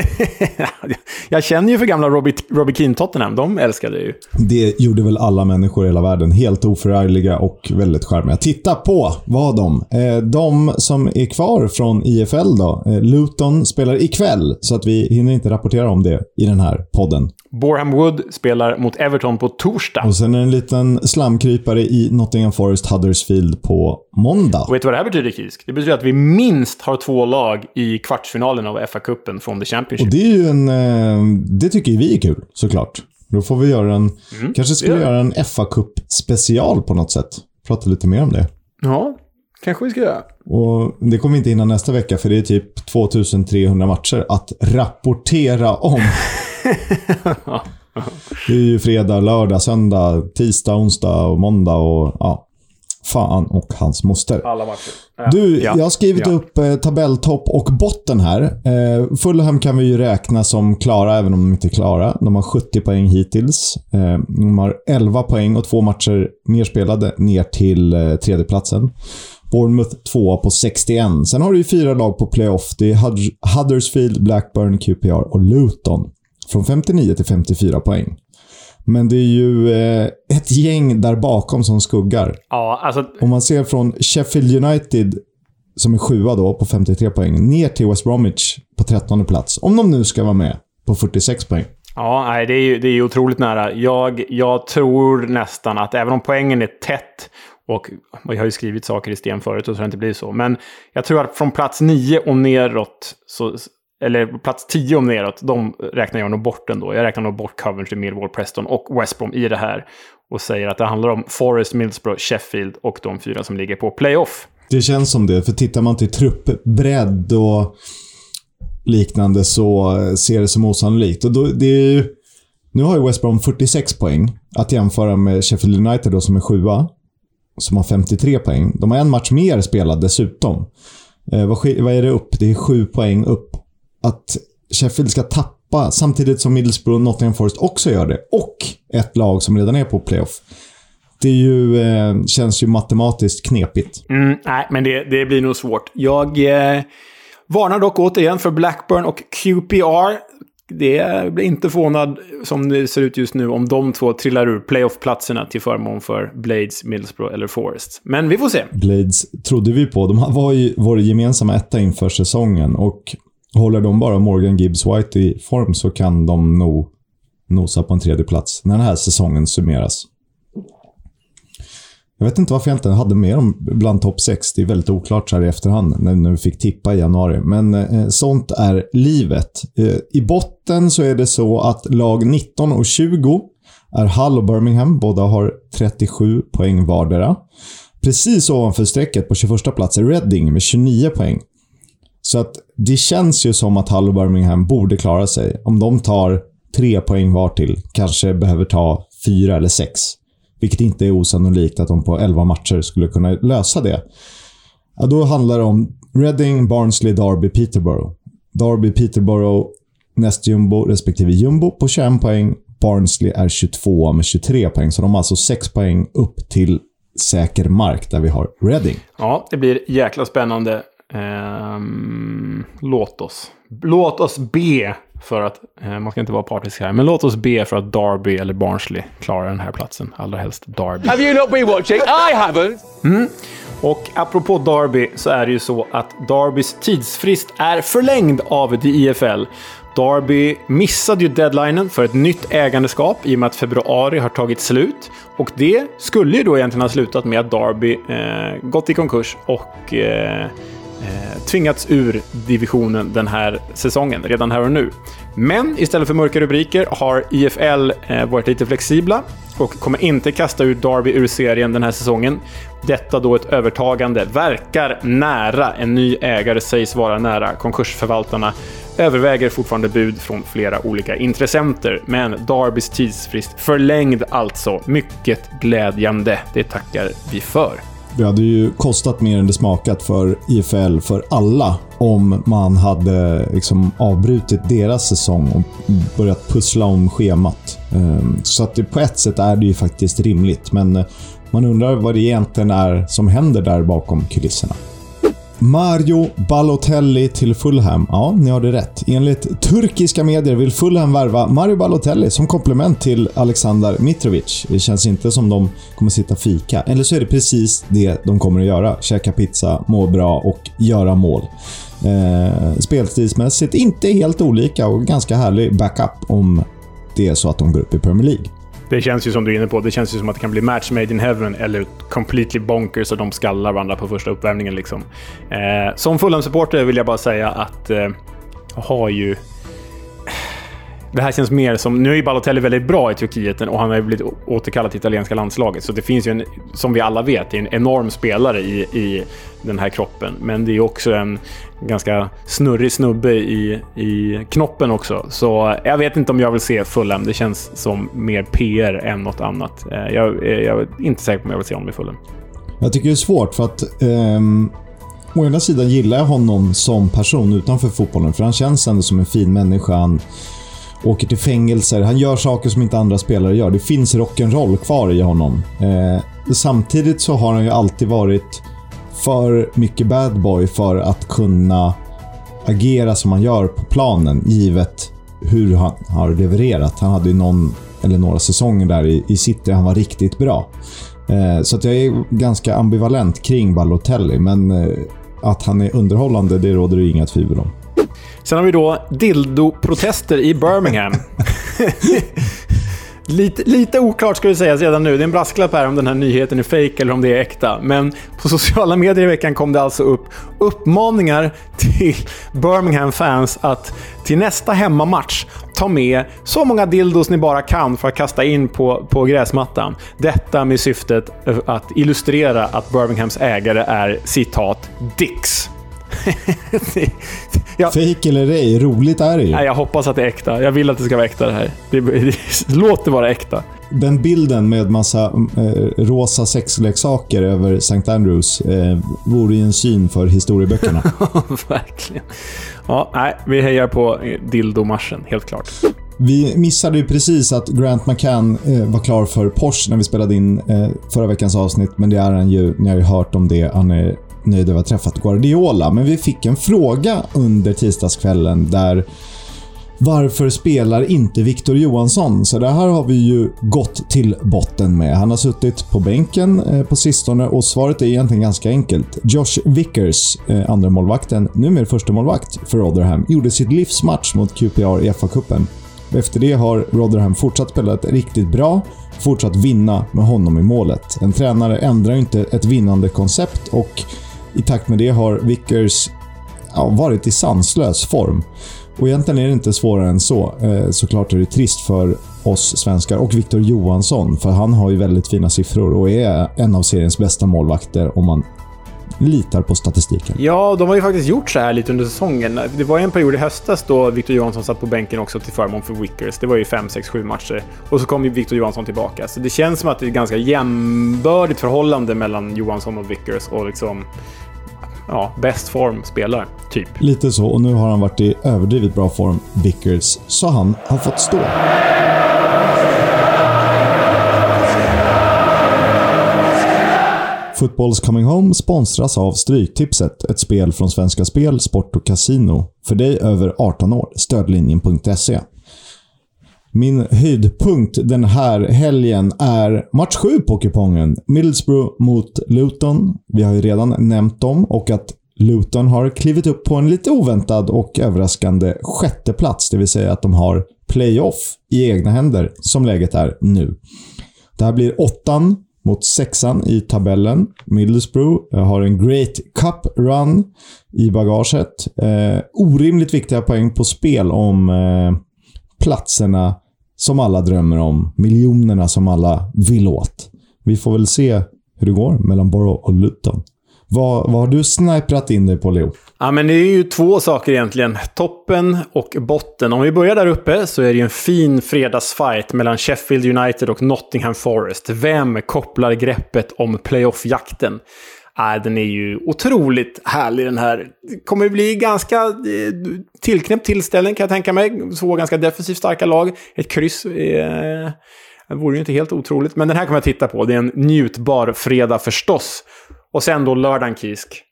jag känner ju för gamla Robbie, Robbie Keane Tottenham. De älskade ju. Det gjorde väl alla människor i hela världen. Helt oförargliga och väldigt charmiga. Titta på vad de. Eh, de som är kvar från IFL då. Eh, Luton spelar ikväll, så att vi hinner inte rapportera om det i den här podden. Boreham Wood spelar mot Everton på torsdag. Och sen en liten slamkrypare i Nottingham Forest Huddersfield på måndag. Och vet du vad det här betyder, Kisk? Det betyder att vi minst har två lag i kvartsfinalen av FA-cupen från The Championship. Och det är ju en... Eh, det tycker vi är kul, såklart. Då får vi göra en... Mm, kanske skulle göra en FA-cup special på något sätt. Prata lite mer om det. Ja, kanske vi ska göra. Och det kommer vi inte hinna nästa vecka, för det är typ 2300 matcher att rapportera om. det är ju fredag, lördag, söndag, tisdag, onsdag och måndag och ja. Fan och hans moster. Alla matcher. Ja. Du, ja. jag har skrivit ja. upp eh, tabelltopp och botten här. Eh, Fulham kan vi ju räkna som klara, även om de inte är klara. De har 70 poäng hittills. Eh, de har 11 poäng och två matcher mer spelade ner till eh, tredjeplatsen. Bournemouth tvåa på 61. Sen har du ju fyra lag på playoff. Det är Huddersfield, Blackburn, QPR och Luton. Från 59 till 54 poäng. Men det är ju eh, ett gäng där bakom som skuggar. Ja, alltså... Om man ser från Sheffield United, som är sjua då, på 53 poäng, ner till West Bromwich på 13 plats. Om de nu ska vara med, på 46 poäng. Ja, nej, det är ju det är otroligt nära. Jag, jag tror nästan att även om poängen är tätt och jag har ju skrivit saker i sten förut och så det inte blir så. Men jag tror att från plats 9 och neråt så, eller plats 10 om neråt, de räknar jag nog bort ändå. Jag räknar nog bort Coventry, Millwall, Preston och West Brom i det här. Och säger att det handlar om Forest, Middlesbrough, Sheffield och de fyra som ligger på playoff. Det känns som det, för tittar man till truppbredd och liknande så ser det som osannolikt. Och då, det är ju, nu har ju West Brom 46 poäng, att jämföra med Sheffield United då som är sjua, som har 53 poäng. De har en match mer spelad dessutom. Eh, vad, vad är det upp? Det är sju poäng upp att Sheffield ska tappa samtidigt som Middlesbrough och Nottingham Forest också gör det. Och ett lag som redan är på playoff. Det ju, eh, känns ju matematiskt knepigt. Mm, nej, men det, det blir nog svårt. Jag eh, varnar dock återigen för Blackburn och QPR. Det blir inte förvånad, som det ser ut just nu, om de två trillar ur playoff-platserna till förmån för Blades, Middlesbrough eller Forest. Men vi får se. Blades trodde vi på. De var ju vår gemensamma etta inför säsongen och Håller de bara Morgan Gibbs White i form så kan de nog nosa på en tredje plats när den här säsongen summeras. Jag vet inte varför jag inte hade med dem bland topp 6. Det är väldigt oklart så här i efterhand när vi fick tippa i januari. Men eh, sånt är livet. Eh, I botten så är det så att lag 19 och 20 är Hull och Birmingham. Båda har 37 poäng vardera. Precis ovanför strecket på 21 plats är Reading med 29 poäng. Så att det känns ju som att Hull och Birmingham borde klara sig. Om de tar tre poäng var till, kanske behöver ta fyra eller sex. Vilket inte är osannolikt att de på elva matcher skulle kunna lösa det. Ja, då handlar det om Reading, Barnsley, Derby, Peterborough. Derby, Peterborough, näst jumbo respektive jumbo på 21 poäng. Barnsley är 22 med 23 poäng, så de har alltså 6 poäng upp till säker mark där vi har Reading. Ja, det blir jäkla spännande. Um, låt oss. Låt oss be för att, uh, man ska inte vara partisk här, men låt oss be för att Derby eller Barnsley klarar den här platsen. Allra helst Derby. Have you not been watching? I haven't! Mm. Och apropå Derby så är det ju så att Derbys tidsfrist är förlängd av the IFL. Derby missade ju deadlinen för ett nytt ägandeskap i och med att februari har tagit slut. Och det skulle ju då egentligen ha slutat med att Derby eh, gått i konkurs och eh, eh, tvingats ur divisionen den här säsongen, redan här och nu. Men istället för mörka rubriker har IFL eh, varit lite flexibla och kommer inte kasta ut Derby ur serien den här säsongen. Detta då ett övertagande verkar nära. En ny ägare sägs vara nära. Konkursförvaltarna överväger fortfarande bud från flera olika intressenter, men Darbys tidsfrist förlängd alltså. Mycket glädjande. Det tackar vi för. Det hade ju kostat mer än det smakat för IFL, för alla, om man hade liksom avbrutit deras säsong och börjat pussla om schemat. Ehm, så att det, på ett sätt är det ju faktiskt rimligt, men eh, man undrar vad det egentligen är som händer där bakom kulisserna. Mario Balotelli till Fulham. Ja, ni hörde rätt. Enligt turkiska medier vill Fulham värva Mario Balotelli som komplement till Alexander Mitrovic. Det känns inte som de kommer sitta fika. Eller så är det precis det de kommer att göra. Käka pizza, må bra och göra mål. Eh, spelstilsmässigt inte helt olika och ganska härlig backup om det är så att de går upp i Premier League. Det känns ju som du är inne på, det känns ju som att det kan bli match made in heaven eller completely bonkers och de skallar varandra på första uppvärmningen. Liksom. Eh, som Fulham-supporter vill jag bara säga att eh, jag har ju det här känns mer som... Nu är ju Balotelli väldigt bra i Turkiet och han har ju blivit återkallad till italienska landslaget. Så det finns ju en, som vi alla vet, en enorm spelare i, i den här kroppen. Men det är också en ganska snurrig snubbe i, i knoppen också. Så jag vet inte om jag vill se Fulham. Det känns som mer PR än något annat. Eh, jag, eh, jag är inte säker på om jag vill se honom i Fulham. Jag tycker det är svårt för att... Um, å ena sidan gillar jag honom som person utanför fotbollen, för han känns ändå som en fin människa. Han, åker till fängelser. Han gör saker som inte andra spelare gör. Det finns rock'n'roll kvar i honom. Eh, samtidigt så har han ju alltid varit för mycket bad boy för att kunna agera som han gör på planen, givet hur han har levererat. Han hade ju någon eller några säsonger där i, i City han var riktigt bra. Eh, så att jag är ganska ambivalent kring Balotelli, men eh, att han är underhållande, det råder det inga tvivel om. Sen har vi då dildo-protester i Birmingham. lite, lite oklart ska vi säga redan nu. Det är en brasklapp här om den här nyheten är fake eller om det är äkta. Men på sociala medier i veckan kom det alltså upp uppmaningar till Birmingham-fans att till nästa hemmamatch ta med så många dildos ni bara kan för att kasta in på, på gräsmattan. Detta med syftet att illustrera att Birminghams ägare är citat “dicks”. ja. Fake eller ej, roligt är det ju. Nej, jag hoppas att det är äkta. Jag vill att det ska vara äkta det här. Det, det, låt det vara äkta. Den bilden med massa eh, rosa sexleksaker över St. Andrews eh, vore ju en syn för historieböckerna. Verkligen. Ja, nej, vi hejar på dildomarschen, helt klart. Vi missade ju precis att Grant McCann eh, var klar för Porsche när vi spelade in eh, förra veckans avsnitt, men det är han ju. Ni har ju hört om det. Han är nöjd över att ha träffat Guardiola. Men vi fick en fråga under tisdagskvällen där varför spelar inte Victor Johansson? Så det här har vi ju gått till botten med. Han har suttit på bänken eh, på sistone och svaret är egentligen ganska enkelt. Josh Vickers, eh, andra målvakten, numera första målvakt för Rotherham, gjorde sitt livsmatch mot QPR i FA-cupen. Efter det har Rotherham fortsatt spela riktigt bra, fortsatt vinna med honom i målet. En tränare ändrar inte ett vinnande koncept och i takt med det har Vickers ja, varit i sanslös form. Och egentligen är det inte svårare än så. Eh, såklart är det trist för oss svenskar och Victor Johansson, för han har ju väldigt fina siffror och är en av seriens bästa målvakter om man litar på statistiken. Ja, de har ju faktiskt gjort så här lite under säsongen. Det var en period i höstas då Victor Johansson satt på bänken också till förmån för Wickers. Det var ju 5, 6, 7 matcher. Och så kom ju Victor Johansson tillbaka. Så det känns som att det är ett ganska jämbördigt förhållande mellan Johansson och Vickers och liksom ja, bäst form spelar, typ. Lite så, och nu har han varit i överdrivet bra form, Vickers, så han har fått stå. Footballs Coming Home sponsras av Stryktipset, ett spel från Svenska Spel, Sport och Casino. För dig över 18 år. Stödlinjen.se. Min höjdpunkt den här helgen är match 7 på kupongen. Middlesbrough mot Luton. Vi har ju redan nämnt dem och att Luton har klivit upp på en lite oväntad och överraskande sjätte plats, det vill säga att de har playoff i egna händer, som läget är nu. Det här blir åttan mot sexan i tabellen. Middlesbrough eh, har en Great Cup Run i bagaget. Eh, orimligt viktiga poäng på spel om eh, platserna som alla drömmer om. Miljonerna som alla vill åt. Vi får väl se hur det går mellan Borough och Luton. Vad, vad har du sniprat in dig på, Leo? Ja, men det är ju två saker egentligen. Toppen och botten. Om vi börjar där uppe så är det ju en fin fredagsfight mellan Sheffield United och Nottingham Forest. Vem kopplar greppet om playoff-jakten? Äh, den är ju otroligt härlig den här. Det kommer bli ganska eh, tillknäppt tillställning kan jag tänka mig. Två ganska defensivt starka lag. Ett kryss eh, vore ju inte helt otroligt. Men den här kommer jag titta på. Det är en njutbar fredag förstås. Och sen då lördagen, Kisk.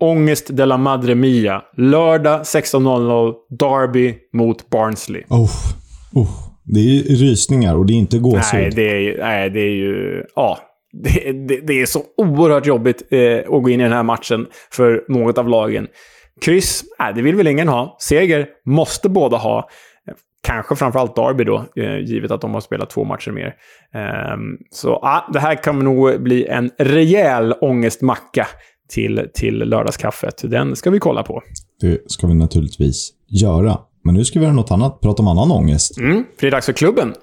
Ångest de la Madre Mia. Lördag 16.00. Derby mot Barnsley. Oh, oh. Det är rysningar och det är inte gåshud. Nej, det är, nej, det är ju... Ja. Det, det, det är så oerhört jobbigt eh, att gå in i den här matchen för något av lagen. Kryss, nej, det vill väl ingen ha. Seger måste båda ha. Kanske framförallt Derby då, eh, givet att de har spelat två matcher mer. Eh, så ah, det här kommer nog bli en rejäl ångestmacka till, till lördagskaffet. Den ska vi kolla på. Det ska vi naturligtvis göra. Men nu ska vi göra något annat. Prata om annan ångest. Mm, för det är dags för klubben.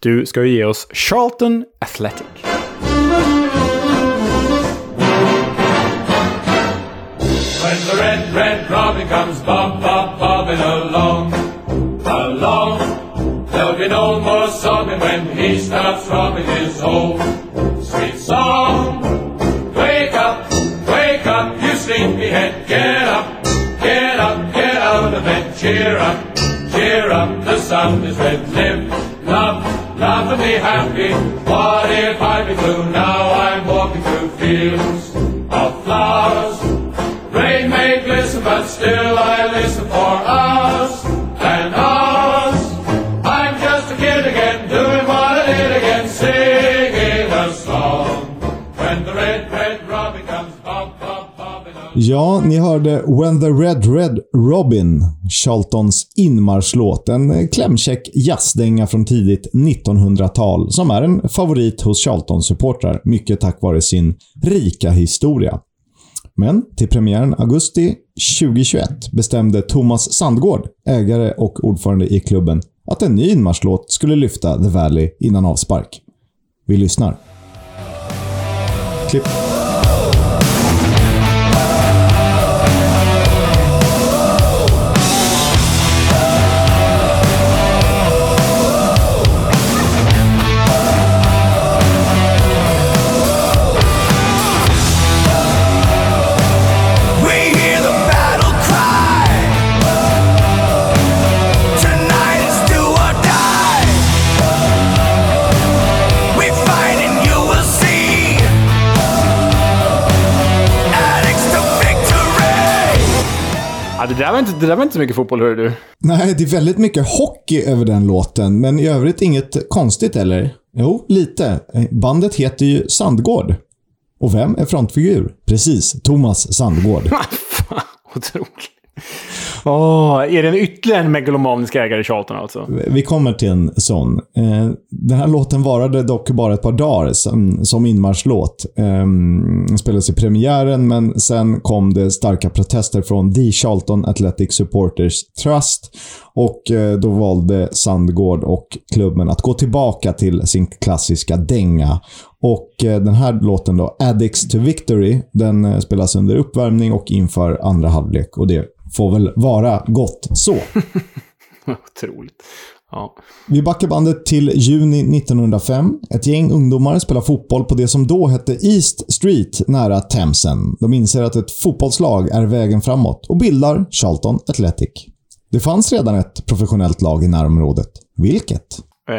Du ska ju ge oss Charlton Athletic. When the red, red robin comes bob, bob, bobbing along, there'll no more sobbing when he starts robbing his old sweet song. Wake up, wake up, you sleepyhead, get up, get up, get out of bed, cheer up, cheer up, the sun is red, live, love, laugh and be happy. What if I be blue? Now I'm walking through fields of flowers. Rain may glisten, but still I listen for us. Ja, ni hörde When the Red Red Robin, Charltons inmarschlåt. En eh, klämkäck jazzdänga från tidigt 1900-tal som är en favorit hos Charltons supportrar, mycket tack vare sin rika historia. Men till premiären augusti 2021 bestämde Thomas Sandgård, ägare och ordförande i klubben, att en ny inmarschlåt skulle lyfta The Valley innan avspark. Vi lyssnar. Klipp. Det, där var inte, det där var inte så mycket fotboll, hör du. Nej, det är väldigt mycket hockey över den låten, men i övrigt inget konstigt eller? Jo, lite. Bandet heter ju Sandgård. Och vem är frontfigur? Precis, Thomas Sandgård. Fan, otroligt. Åh, är det en ytterligare en megalomanisk ägare i Charlton alltså? Vi kommer till en sån. Eh, den här låten varade dock bara ett par dagar som, inmarschlåt. Ehm, den spelades i premiären, men sen kom det starka protester från The Charlton Athletic Supporters Trust och eh, då valde Sandgård och klubben att gå tillbaka till sin klassiska dänga. Och eh, den här låten då, Addicts to Victory, den spelas under uppvärmning och inför andra halvlek och det får väl vara gott så. Otroligt. Ja. Vi backar bandet till juni 1905. Ett gäng ungdomar spelar fotboll på det som då hette East Street nära Themsen. De inser att ett fotbollslag är vägen framåt och bildar Charlton Athletic. Det fanns redan ett professionellt lag i närområdet. Vilket? Eh,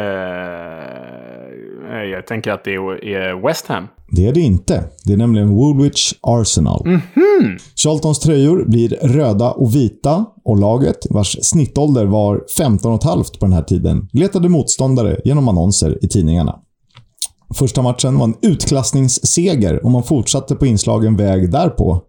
jag tänker att det är West Ham. Det är det inte. Det är nämligen Woolwich Arsenal. Charltons tröjor blir röda och vita och laget, vars snittålder var 15,5 på den här tiden, letade motståndare genom annonser i tidningarna. Första matchen var en utklassningsseger och man fortsatte på inslagen väg därpå.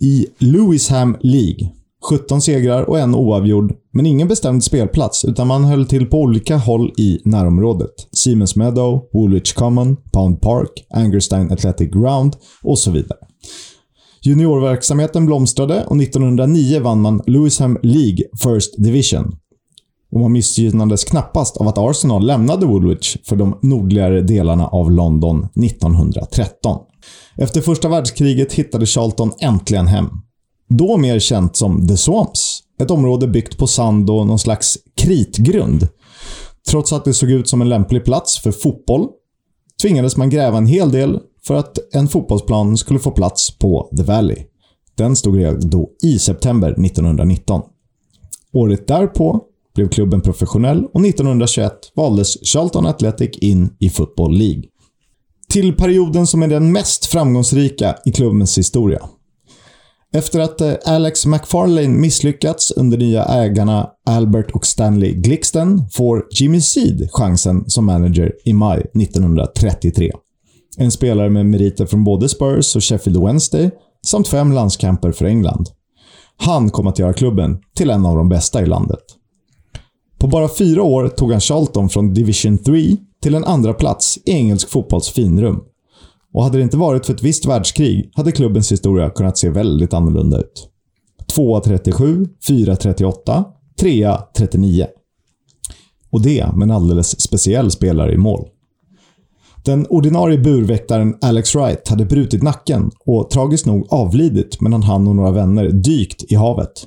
I Lewisham League. 17 segrar och en oavgjord, men ingen bestämd spelplats utan man höll till på olika håll i närområdet. Siemens Meadow, Woolwich Common, Pound Park, Angerstein Athletic Ground och så vidare. Juniorverksamheten blomstrade och 1909 vann man Lewisham League First Division. och man missgynnades knappast av att Arsenal lämnade Woolwich för de nordligare delarna av London 1913. Efter första världskriget hittade Charlton äntligen hem. Då mer känt som The Swamps. Ett område byggt på sand och någon slags kritgrund. Trots att det såg ut som en lämplig plats för fotboll tvingades man gräva en hel del för att en fotbollsplan skulle få plats på The Valley. Den stod redo i september 1919. Året därpå blev klubben professionell och 1921 valdes Charlton Athletic in i Football League. Till perioden som är den mest framgångsrika i klubbens historia. Efter att eh, Alex McFarlane misslyckats under nya ägarna Albert och Stanley Glicksten får Jimmy Seed chansen som manager i maj 1933. En spelare med meriter från både Spurs och Sheffield Wednesday samt fem landskamper för England. Han kom att göra klubben till en av de bästa i landet. På bara fyra år tog han Charlton från Division 3 till en andra plats i engelsk fotbolls finrum. Och hade det inte varit för ett visst världskrig hade klubbens historia kunnat se väldigt annorlunda ut. 2 37, 4 38, 3 39. Och det med en alldeles speciell spelare i mål. Den ordinarie burväktaren Alex Wright hade brutit nacken och tragiskt nog avlidit medan han och några vänner dykt i havet.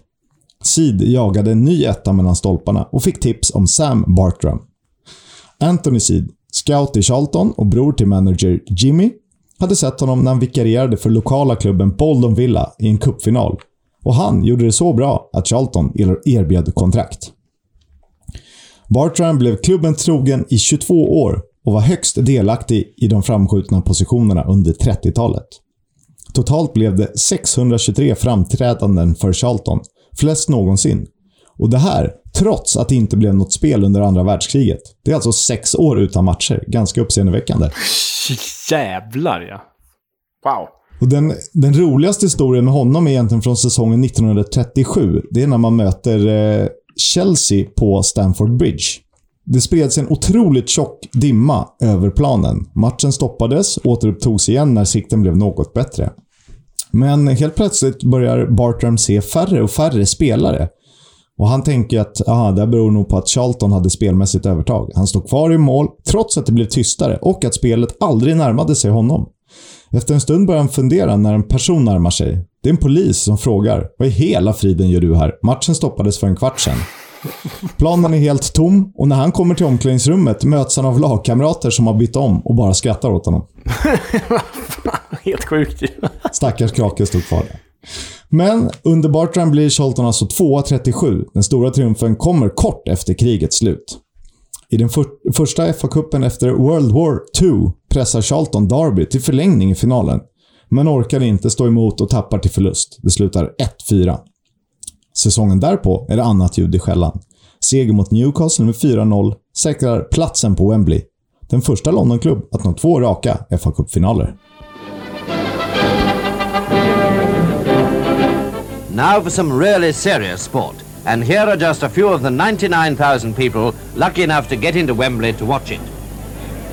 Seed jagade en ny etta mellan stolparna och fick tips om Sam Bartram. Anthony Seed, scout i Charlton och bror till manager Jimmy, hade sett honom när han vikarierade för lokala klubben Boldon Villa i en cupfinal. Och han gjorde det så bra att Charlton erbjöd kontrakt. Bartram blev klubben trogen i 22 år och var högst delaktig i de framskjutna positionerna under 30-talet. Totalt blev det 623 framträdanden för Charlton, flest någonsin. Och det här, trots att det inte blev något spel under andra världskriget. Det är alltså sex år utan matcher. Ganska uppseendeväckande. Jävlar ja. Wow. Och den, den roligaste historien med honom är egentligen från säsongen 1937. Det är när man möter eh, Chelsea på Stamford Bridge. Det spreds en otroligt tjock dimma över planen. Matchen stoppades och återupptogs igen när sikten blev något bättre. Men helt plötsligt börjar Bartram se färre och färre spelare. Och han tänker att aha, det beror nog på att Charlton hade spelmässigt övertag. Han stod kvar i mål, trots att det blev tystare och att spelet aldrig närmade sig honom. Efter en stund börjar han fundera när en person närmar sig. Det är en polis som frågar “Vad i hela friden gör du här? Matchen stoppades för en kvart sedan.” Planen är helt tom och när han kommer till omklädningsrummet möts han av lagkamrater som har bytt om och bara skrattar åt honom. Helt sjukt ju. Stackars Krake stod kvar där. Men under Bartram blir Charlton alltså 2-37. Den stora triumfen kommer kort efter krigets slut. I den för första FA-cupen efter World War II pressar Charlton Derby till förlängning i finalen. Men orkar inte stå emot och tappar till förlust. Det slutar 1-4. Säsongen därpå är det annat ljud i skällan. Seger mot Newcastle med 4-0 säkrar platsen på Wembley. Den första Londonklubb att nå två raka FA-cupfinaler. Now for some really serious sport. And here are just a few of the 99,000 people lucky enough to get into Wembley to watch it.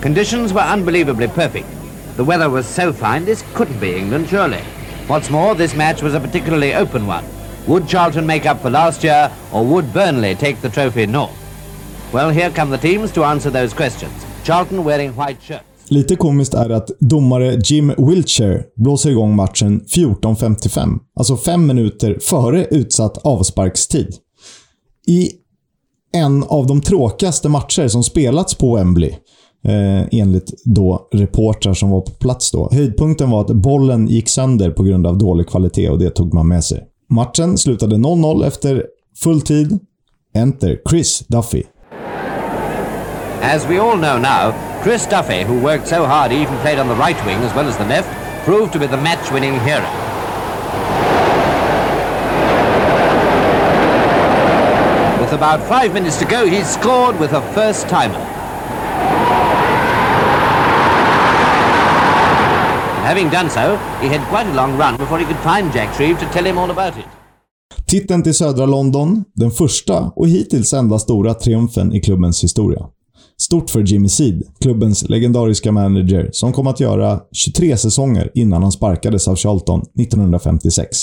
Conditions were unbelievably perfect. The weather was so fine this couldn't be England, surely. What's more, this match was a particularly open one. Would Charlton make up for last year, or would Burnley take the trophy north? Well, here come the teams to answer those questions. Charlton wearing white shirts. Lite komiskt är att domare Jim Wiltshire blåser igång matchen 14.55. Alltså fem minuter före utsatt avsparkstid. I en av de tråkigaste matcher som spelats på Wembley. Eh, enligt då reportrar som var på plats då. Höjdpunkten var att bollen gick sönder på grund av dålig kvalitet och det tog man med sig. Matchen slutade 0-0 efter full tid. Enter Chris Duffy. As we all know now, Chris Duffy, who worked so hard he even played on the right wing as well as the left, proved to be the match-winning hero. With about five minutes to go, he scored with a first-timer. Having done so, he had quite a long run before he could find Jack Shreve to tell him all about it. Titeln till södra London, den första och hittills enda stora triumfen i klubbens historia. Stort för Jimmy Seed, klubbens legendariska manager, som kom att göra 23 säsonger innan han sparkades av Charlton 1956.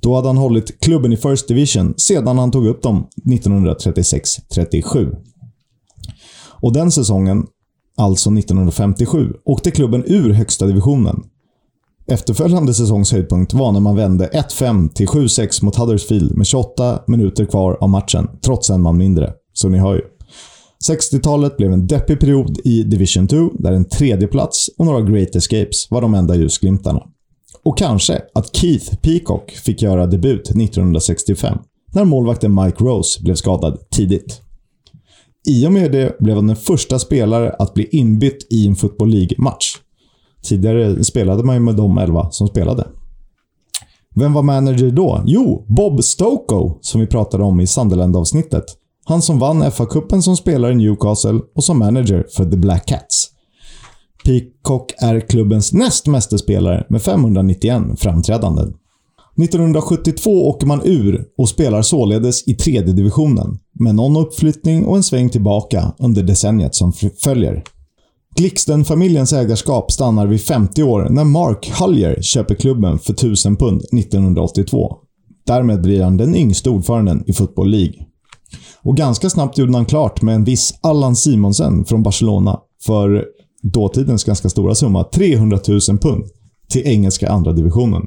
Då hade han hållit klubben i First Division sedan han tog upp dem 1936-37. Och den säsongen, alltså 1957, åkte klubben ur högsta divisionen. Efterföljande säsongs höjdpunkt var när man vände 1-5 till 7-6 mot Huddersfield med 28 minuter kvar av matchen, trots en man mindre. Så ni hör ju. 60-talet blev en deppig period i Division 2, där en tredje plats och några Great Escapes var de enda ljusglimtarna. Och kanske att Keith Peacock fick göra debut 1965, när målvakten Mike Rose blev skadad tidigt. I och med det blev han den första spelare att bli inbytt i en Football League-match. Tidigare spelade man ju med de elva som spelade. Vem var manager då? Jo, Bob Stoko, som vi pratade om i Sunderland-avsnittet. Han som vann FA-cupen som spelare i Newcastle och som manager för The Black Cats. Peacock är klubbens näst meste spelare med 591 framträdanden. 1972 åker man ur och spelar således i tredje divisionen, med någon uppflyttning och en sväng tillbaka under decenniet som följer. Glixten-familjens ägarskap stannar vid 50 år när Mark Hullier köper klubben för 1000 pund 1982. Därmed blir han den yngste ordföranden i Football League. Och ganska snabbt gjorde han klart med en viss Allan Simonsen från Barcelona för dåtidens ganska stora summa 300 000 pund till engelska andra divisionen.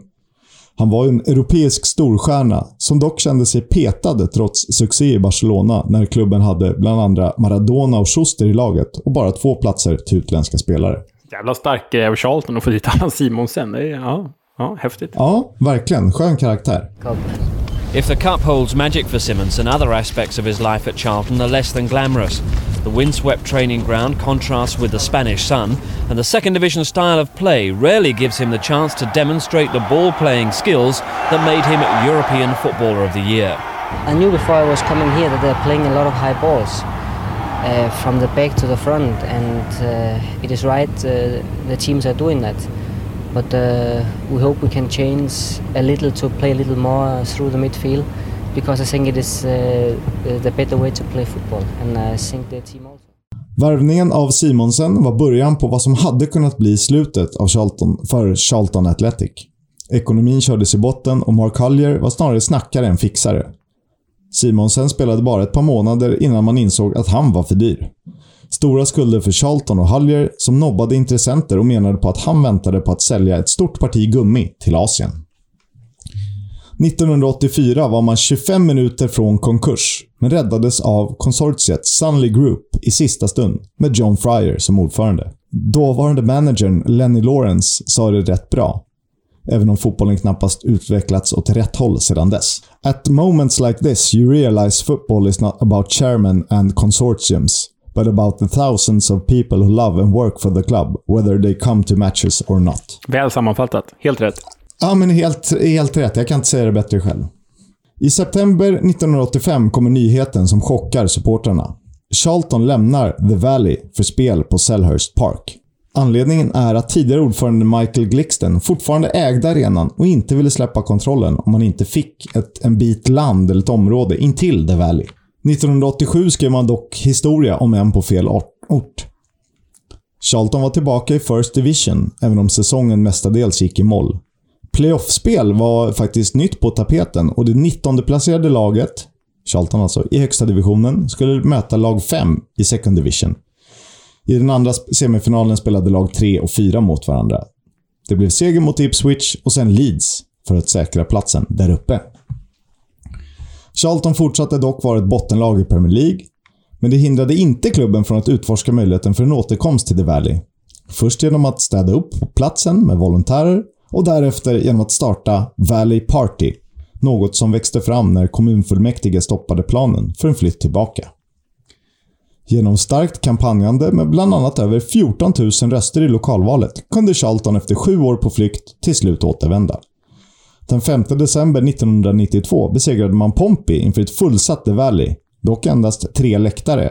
Han var en europeisk storstjärna som dock kände sig petad trots succé i Barcelona när klubben hade bland andra Maradona och Schuster i laget och bara två platser till utländska spelare. Jävla stark eh, av Charlton att få dit Allan Simonsen. Det är, ja, ja, häftigt. Ja, verkligen. Skön karaktär. If the cup holds magic for Simmons and other aspects of his life at Charlton are less than glamorous. The windswept training ground contrasts with the Spanish sun, and the second division style of play rarely gives him the chance to demonstrate the ball playing skills that made him European Footballer of the Year. I knew before I was coming here that they're playing a lot of high balls uh, from the back to the front, and uh, it is right. Uh, the teams are doing that, but uh, we hope we can change a little to play a little more through the midfield, because I think it is uh, uh, the better way to play football, and I think the team also. Värvningen av Simonsen var början på vad som hade kunnat bli slutet av Charlton, för Charlton Athletic. Ekonomin kördes i botten och Mark Hullier var snarare snackare än fixare. Simonsen spelade bara ett par månader innan man insåg att han var för dyr. Stora skulder för Charlton och Hallier som nobbade intressenter och menade på att han väntade på att sälja ett stort parti gummi till Asien. 1984 var man 25 minuter från konkurs, men räddades av konsortiet Sunley Group i sista stund med John Fryer som ordförande. Dåvarande managern Lenny Lawrence sa det rätt bra. Även om fotbollen knappast utvecklats åt rätt håll sedan dess. At moments like this you realize football is not about chairmen and consortiums, but about the thousands of people who love and work for the club, whether they come to matches or not. Väl sammanfattat. Helt rätt. Ja, men helt, helt rätt. Jag kan inte säga det bättre själv. I september 1985 kommer nyheten som chockar supportrarna. Charlton lämnar The Valley för spel på Selhurst Park. Anledningen är att tidigare ordförande Michael Glixton fortfarande ägde arenan och inte ville släppa kontrollen om man inte fick ett, en bit land eller ett område intill The Valley. 1987 skrev man dock historia om än på fel ort. Charlton var tillbaka i First Division, även om säsongen mestadels gick i moll. Playoffspel var faktiskt nytt på tapeten och det 19-placerade laget, Charlton alltså, i högsta divisionen skulle möta lag 5 i Second Division. I den andra semifinalen spelade lag 3 och 4 mot varandra. Det blev seger mot Ipswich och sen Leeds för att säkra platsen där uppe. Charlton fortsatte dock vara ett bottenlag i Premier League, men det hindrade inte klubben från att utforska möjligheten för en återkomst till The Valley. Först genom att städa upp på platsen med volontärer och därefter genom att starta Valley Party, något som växte fram när kommunfullmäktige stoppade planen för en flytt tillbaka. Genom starkt kampanjande med bland annat över 14 000 röster i lokalvalet kunde Charlton efter sju år på flykt till slut återvända. Den 5 december 1992 besegrade man Pompey inför ett fullsatt The Valley, dock endast tre läktare.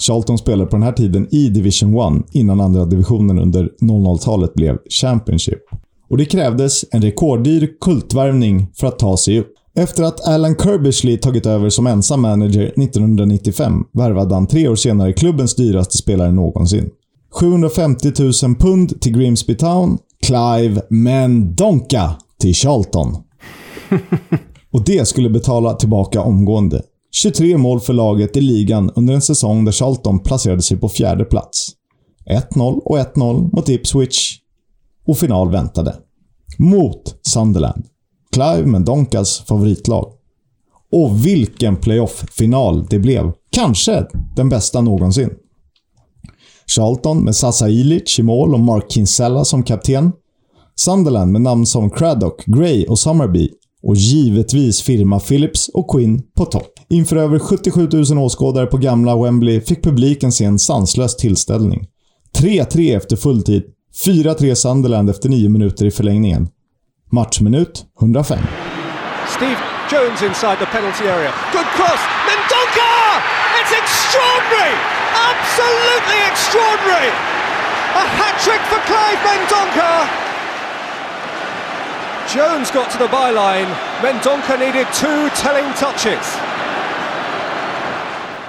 Charlton spelade på den här tiden i Division 1 innan andra divisionen under 00-talet blev Championship. Och det krävdes en rekorddyr kultvärvning för att ta sig upp. Efter att Alan Kirbishley tagit över som ensam manager 1995 värvade han tre år senare klubbens dyraste spelare någonsin. 750 000 pund till Grimsby Town, Clive Mendonca till Charlton. Och det skulle betala tillbaka omgående. 23 mål för laget i ligan under en säsong där Charlton placerade sig på fjärde plats. 1-0 och 1-0 mot Ipswich och final väntade. Mot Sunderland. Clive Mendonkas favoritlag. Och vilken playoff-final det blev. Kanske den bästa någonsin. Charlton med Sasa Ilic i mål och Mark Kinsella som kapten. Sunderland med namn som Craddock, Gray och Summerby. Och givetvis firma Phillips och Quinn på topp. Inför över 77 000 åskådare på gamla Wembley fick publiken se en sanslös tillställning. 3-3 efter fulltid. 4-3 Sunderland efter 9 minuter i förlängningen. Matchminut 105. Steve Jones inside the penalty area. Good cross. Mendonca! It's extraordinary! Absolutely extraordinary! A hat trick for Clive Mendonca! Jones got to the byline. Mendonca needed two telling touches.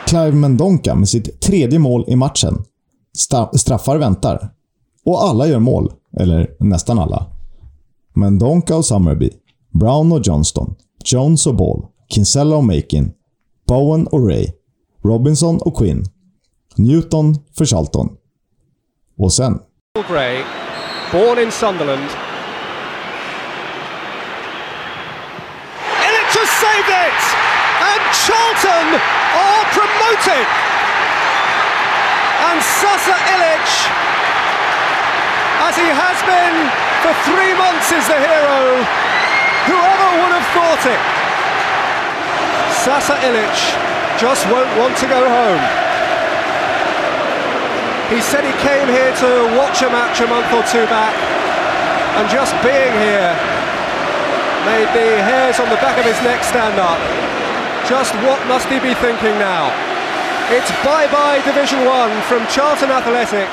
Clive Mendonca med sitt tredje mål i matchen. Sta- straffar väntar. Och alla gör mål. Eller nästan alla. Mendonca och Summerby. Brown och Johnston. Jones och Ball. Kinsella och Makin. Bowen och Ray. Robinson och Quinn. Newton för Charlton. Och sen born in Sunderland. Saved it! And Charlton are promoted! And Sasa Illich, as he has been for three months, is the hero. Whoever would have thought it? Sasa Illich just won't want to go home. He said he came here to watch a match a month or two back, and just being here made the hairs on the back of his neck stand up. Just what must he be thinking now? It's bye-bye Division 1 from Charlton Athletic.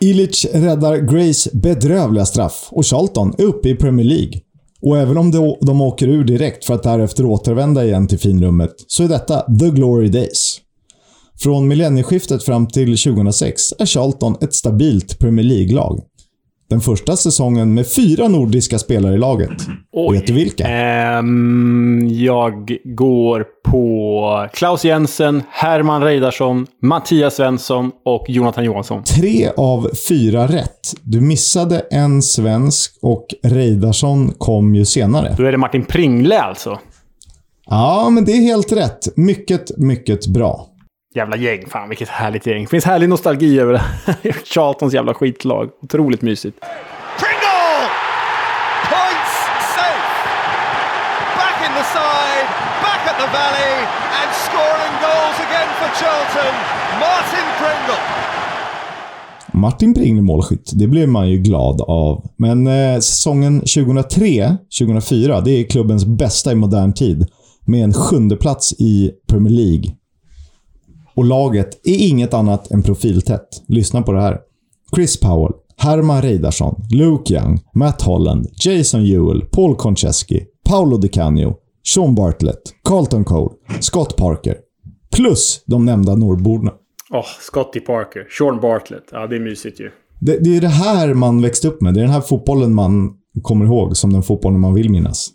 Illich räddar Grays bedrövliga straff och Charlton är uppe i Premier League. Och även om de åker ur direkt för att därefter återvända igen till finrummet, så är detta the glory days. Från millennieskiftet fram till 2006 är Charlton ett stabilt Premier League-lag. Den första säsongen med fyra nordiska spelare i laget. Vet du vilka? Ehm, jag går på Klaus Jensen, Herman Reidarsson, Mattias Svensson och Jonathan Johansson. Tre av fyra rätt. Du missade en svensk och Reidarsson kom ju senare. Då är det Martin Pringle alltså. Ja, men det är helt rätt. Mycket, mycket bra. Jävla gäng. Fan, vilket härligt gäng. Det finns härlig nostalgi över det. Charltons jävla skitlag. Otroligt mysigt. Pringle! Points safe! Back in the side, back at the valley, and scoring goals again for Charlton. Martin Pringle. Martin Pringle målskytt, det blev man ju glad av. Men eh, säsongen 2003-2004, det är klubbens bästa i modern tid. Med en sjunde plats i Premier League. Och laget är inget annat än profiltätt. Lyssna på det här. Chris Powell, Herman Reidarsson, Luke Young, Matt Holland, Jason Ewell, Paul Konchesky, Paolo Di Canio, Sean Bartlett, Carlton Cole, Scott Parker. Plus de nämnda norrborna. Åh, Scotty Parker. Sean Bartlett. Ja, det är mysigt ju. Det, det är det här man växte upp med. Det är den här fotbollen man kommer ihåg som den fotbollen man vill minnas.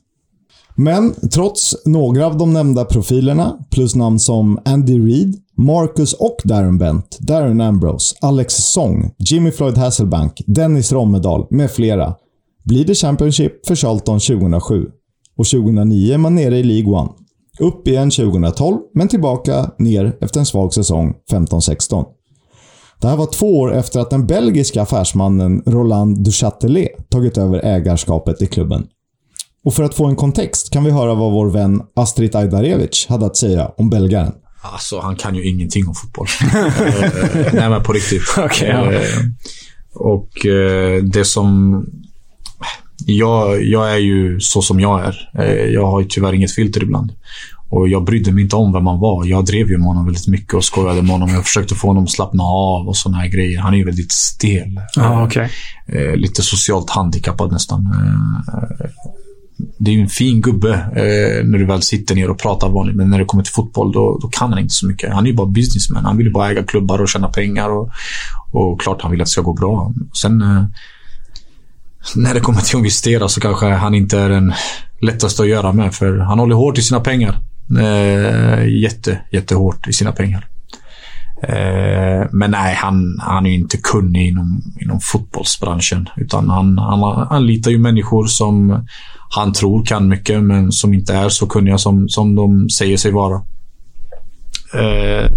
Men trots några av de nämnda profilerna, plus namn som Andy Reid, Marcus och Darren Bent, Darren Ambrose, Alex Song, Jimmy Floyd Hasselbank, Dennis Rommedal med flera, blir det Championship för Charlton 2007. Och 2009 är man nere i League One. Upp igen 2012, men tillbaka ner efter en svag säsong 15-16. Det här var två år efter att den belgiska affärsmannen Roland Duchatelet tagit över ägarskapet i klubben. Och för att få en kontext kan vi höra vad vår vän Astrid Ajdarevic hade att säga om belgaren. Alltså, han kan ju ingenting om fotboll. Eh, Nej, men på riktigt. Okej, ja. Eh, Och eh, det som... Jag, jag är ju så som jag är. Jag har ju tyvärr inget filter ibland. Och jag brydde mig inte om vem man var. Jag drev ju med honom väldigt mycket och skojade med honom. Jag försökte få honom att slappna av och såna här grejer. Han är ju väldigt stel. Okej. Eh, lite socialt handikappad nästan. Det är ju en fin gubbe eh, när du väl sitter ner och pratar vanligt. Men när det kommer till fotboll, då, då kan han inte så mycket. Han är ju bara businessman. Han vill ju bara äga klubbar och tjäna pengar. Och, och klart han vill att det ska gå bra. Sen, eh, när det kommer till att investera så kanske han inte är den lättaste att göra med. För han håller hårt i sina pengar. Eh, jätte, jättehårt i sina pengar. Eh, men nej, han, han är ju inte kunnig inom, inom fotbollsbranschen. Utan han, han anlitar ju människor som han tror kan mycket, men som inte är så kunniga som, som de säger sig vara. Eh,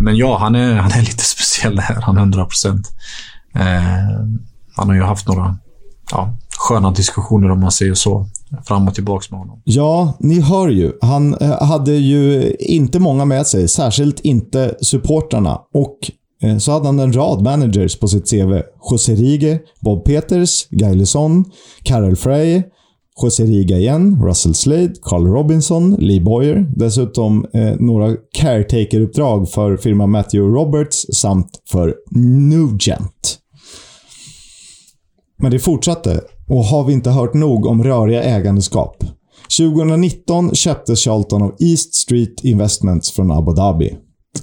men ja, han är, han är lite speciell här. Han är 100 procent. Eh, han har ju haft några ja, sköna diskussioner om man säger så. Fram och tillbaka med honom. Ja, ni hör ju. Han eh, hade ju inte många med sig, särskilt inte supportrarna. Och eh, så hade han en rad managers på sitt CV. José Rige, Bob Peters, Guy Lisson, Carol Frey, José Riga igen, Russell Slade, Carl Robinson, Lee Boyer. Dessutom eh, några caretaker-uppdrag för firman Matthew Roberts samt för Nugent. Men det fortsatte och har vi inte hört nog om röriga ägandeskap. 2019 köptes Charlton av East Street Investments från Abu Dhabi.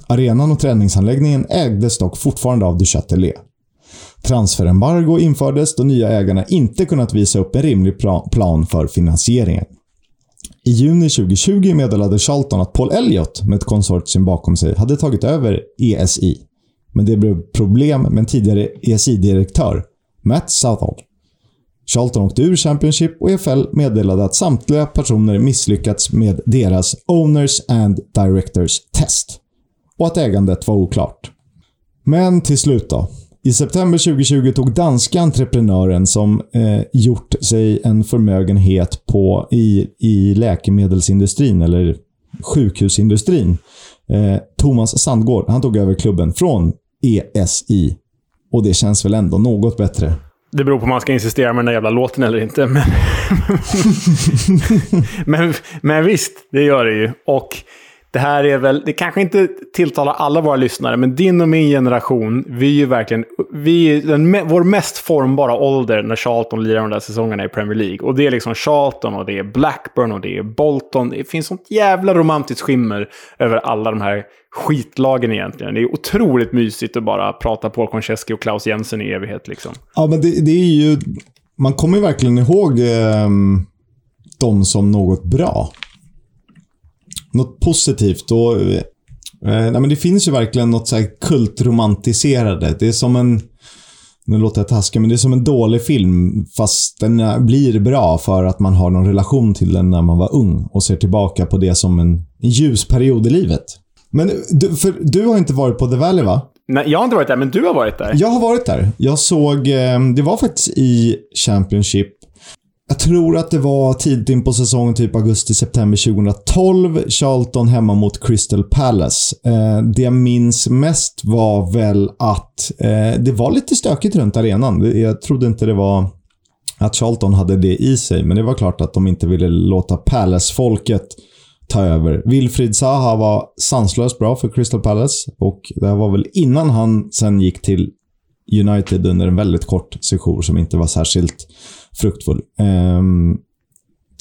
Arenan och träningsanläggningen ägdes dock fortfarande av Duchatelet. Transferembargo infördes då nya ägarna inte kunnat visa upp en rimlig plan för finansieringen. I juni 2020 meddelade Charlton att Paul Elliott med ett konsortium bakom sig hade tagit över ESI. Men det blev problem med en tidigare ESI-direktör, Matt Southall. Charlton åkte ur Championship och EFL meddelade att samtliga personer misslyckats med deras Owners and Directors Test. Och att ägandet var oklart. Men till slut då. I september 2020 tog danska entreprenören som eh, gjort sig en förmögenhet på, i, i läkemedelsindustrin, eller sjukhusindustrin, eh, Thomas Sandgård, han tog över klubben från ESI. Och det känns väl ändå något bättre. Det beror på om man ska insistera med den där jävla låten eller inte. Men, men, men visst, det gör det ju. Och det här är väl, det kanske inte tilltalar alla våra lyssnare, men din och min generation, vi är ju verkligen, vi är den, vår mest formbara ålder när Charlton lirar de där säsongerna i Premier League. Och det är liksom Charlton och det är Blackburn och det är Bolton. Det finns sånt jävla romantiskt skimmer över alla de här skitlagen egentligen. Det är otroligt mysigt att bara prata Paul Konchesky och Klaus Jensen i evighet liksom. Ja, men det, det är ju... Man kommer ju verkligen ihåg eh, dem som något bra. Något positivt. Och, eh, nej, men det finns ju verkligen något så här kultromantiserade. Det är som en... Nu låter jag taskig, men det är som en dålig film. Fast den är- blir bra för att man har någon relation till den när man var ung. Och ser tillbaka på det som en, en ljus period i livet. Men du, för du har inte varit på The Valley, va? Nej, jag har inte varit där, men du har varit där. Jag har varit där. Jag såg, eh, det var faktiskt i Championship. Jag tror att det var tidigt in på säsongen, typ augusti-september 2012. Charlton hemma mot Crystal Palace. Eh, det jag minns mest var väl att eh, det var lite stökigt runt arenan. Jag trodde inte det var att Charlton hade det i sig, men det var klart att de inte ville låta Palace-folket ta över. Wilfried Zaha var sanslöst bra för Crystal Palace och det här var väl innan han sen gick till United under en väldigt kort session som inte var särskilt fruktfull. Um,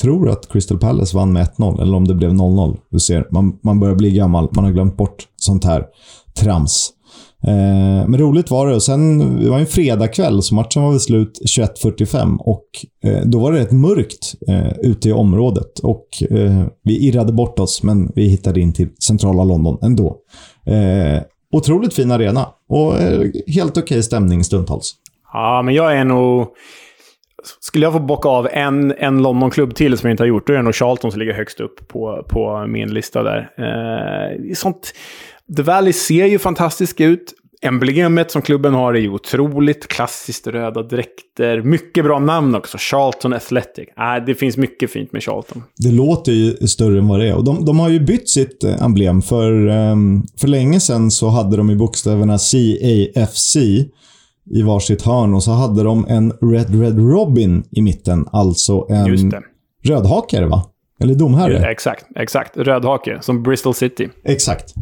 tror att Crystal Palace vann med 1-0, eller om det blev 0-0. Du ser, man, man börjar bli gammal. Man har glömt bort sånt här trams. Eh, men roligt var det. Och sen, det var en fredagkväll, så matchen var väl slut 21.45 och eh, då var det rätt mörkt eh, ute i området. Och eh, vi irrade bort oss, men vi hittade in till centrala London ändå. Eh, otroligt fin arena och eh, helt okej stämning stundtals. Ja, men jag är nog... Skulle jag få bocka av en, en Londonklubb till som jag inte har gjort, då är det nog Charlton som ligger högst upp på, på min lista där. Eh, sånt, The Valley ser ju fantastiskt ut. Emblemet som klubben har är ju otroligt. Klassiskt röda dräkter. Mycket bra namn också. Charlton Athletic. Äh, det finns mycket fint med Charlton. Det låter ju större än vad det är. Och de, de har ju bytt sitt eh, emblem. För, um, för länge sedan så hade de ju bokstäverna CAFC i varsitt hörn och så hade de en Red Red Robin i mitten. Alltså en rödhakare, va? Eller domherre. Exakt, exakt. Rödhake, som Bristol City. Exakt.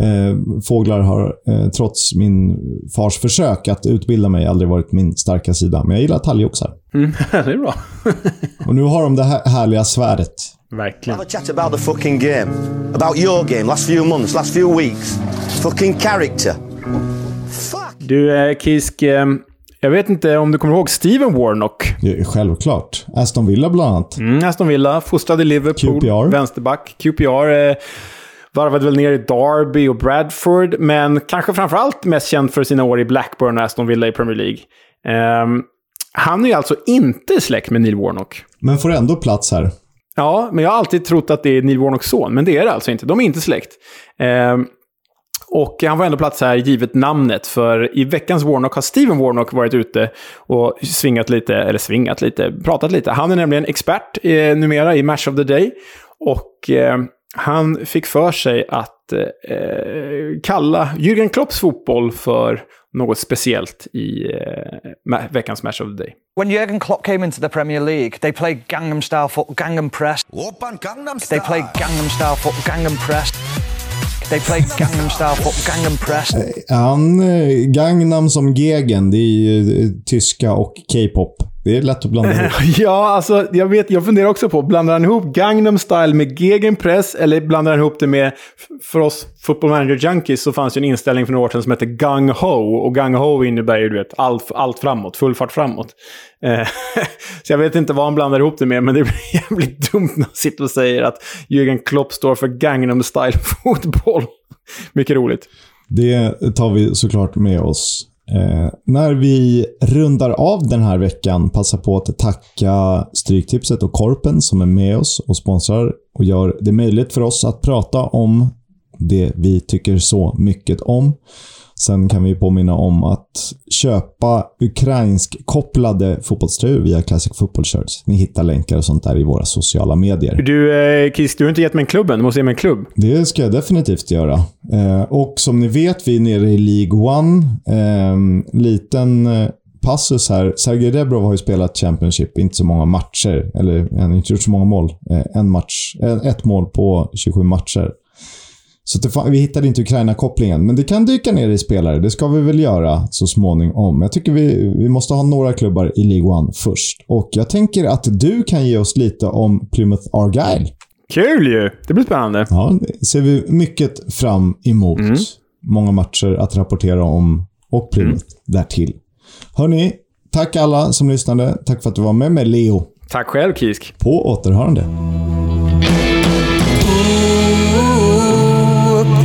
Eh, fåglar har, eh, trots min fars försök att utbilda mig, aldrig varit min starka sida. Men jag gillar talgoxar. Mm, det är bra. Och nu har de det här härliga svärdet. Verkligen. Have a chat about the fucking game. About your game, last few months, last few weeks. Fucking character. Du, eh, Kisk, eh, Jag vet inte om du kommer ihåg Steven Warnock? Självklart. Aston Villa bland annat. Mm, Aston Villa, fostrad i Liverpool, QPR. vänsterback. QPR eh, varvade väl ner i Derby och Bradford, men kanske framförallt mest känd för sina år i Blackburn och Aston Villa i Premier League. Ehm, han är ju alltså inte släkt med Neil Warnock. Men får ändå plats här. Ja, men jag har alltid trott att det är Neil Warnocks son, men det är det alltså inte. De är inte släkt. Ehm, och han får ändå plats här givet namnet, för i veckans Warnock har Steven Warnock varit ute och svingat lite, eller svingat lite, pratat lite. Han är nämligen expert eh, numera i Match of the Day. Och eh, han fick för sig att eh, kalla Jürgen Klopps fotboll för något speciellt i eh, veckans Match of the Day. When Jurgen Klopp came into the Premier League, they played Gangnam Style foot, Gangnam Press. They played Gangnam Style foot, Gangnam Press. They played Gangnam Style foot, Gangnam Press. Eh, han, eh, Gangnam som Gegen, det är ju eh, tyska och K-pop. Det är lätt att blanda ihop. Ja, alltså jag, vet, jag funderar också på, blandar han ihop Gangnam style med gegenpress eller blandar han ihop det med, för oss football manager junkies så fanns ju en inställning för några år sedan som hette Gang Ho. Och Gang Ho innebär ju du vet, allt, allt framåt, full fart framåt. Eh, så jag vet inte vad han blandar ihop det med, men det blir jävligt dumt när han sitter och säger att Jürgen Klopp står för Gangnam style fotboll. Mycket roligt. Det tar vi såklart med oss. Eh, när vi rundar av den här veckan, passa på att tacka Stryktipset och Korpen som är med oss och sponsrar och gör det möjligt för oss att prata om det vi tycker så mycket om. Sen kan vi påminna om att köpa ukrainsk-kopplade fotbollströjor via Classic Football Shirts. Ni hittar länkar och sånt där i våra sociala medier. Du, eh, Kiss, du har inte gett mig en klubben. Du måste ge mig en klubb. Det ska jag definitivt göra. Eh, och som ni vet, vi är nere i League One. Eh, liten eh, passus här. Sergej Rebrov har ju spelat Championship, inte så många matcher. Eller han har inte gjort så många mål. Eh, en match, eh, ett mål på 27 matcher. Så det, vi hittade inte Ukraina-kopplingen, men det kan dyka ner i spelare. Det ska vi väl göra så småningom. Jag tycker vi, vi måste ha några klubbar i League One först. Och jag tänker att du kan ge oss lite om Plymouth Argyle. Kul ju! Det blir spännande. Ja, det ser vi mycket fram emot. Många matcher att rapportera om och Plymouth därtill. Hörni, tack alla som lyssnade. Tack för att du var med mig, Leo. Tack själv, Kisk. På återhörande.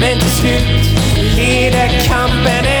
Men till slut leder kampen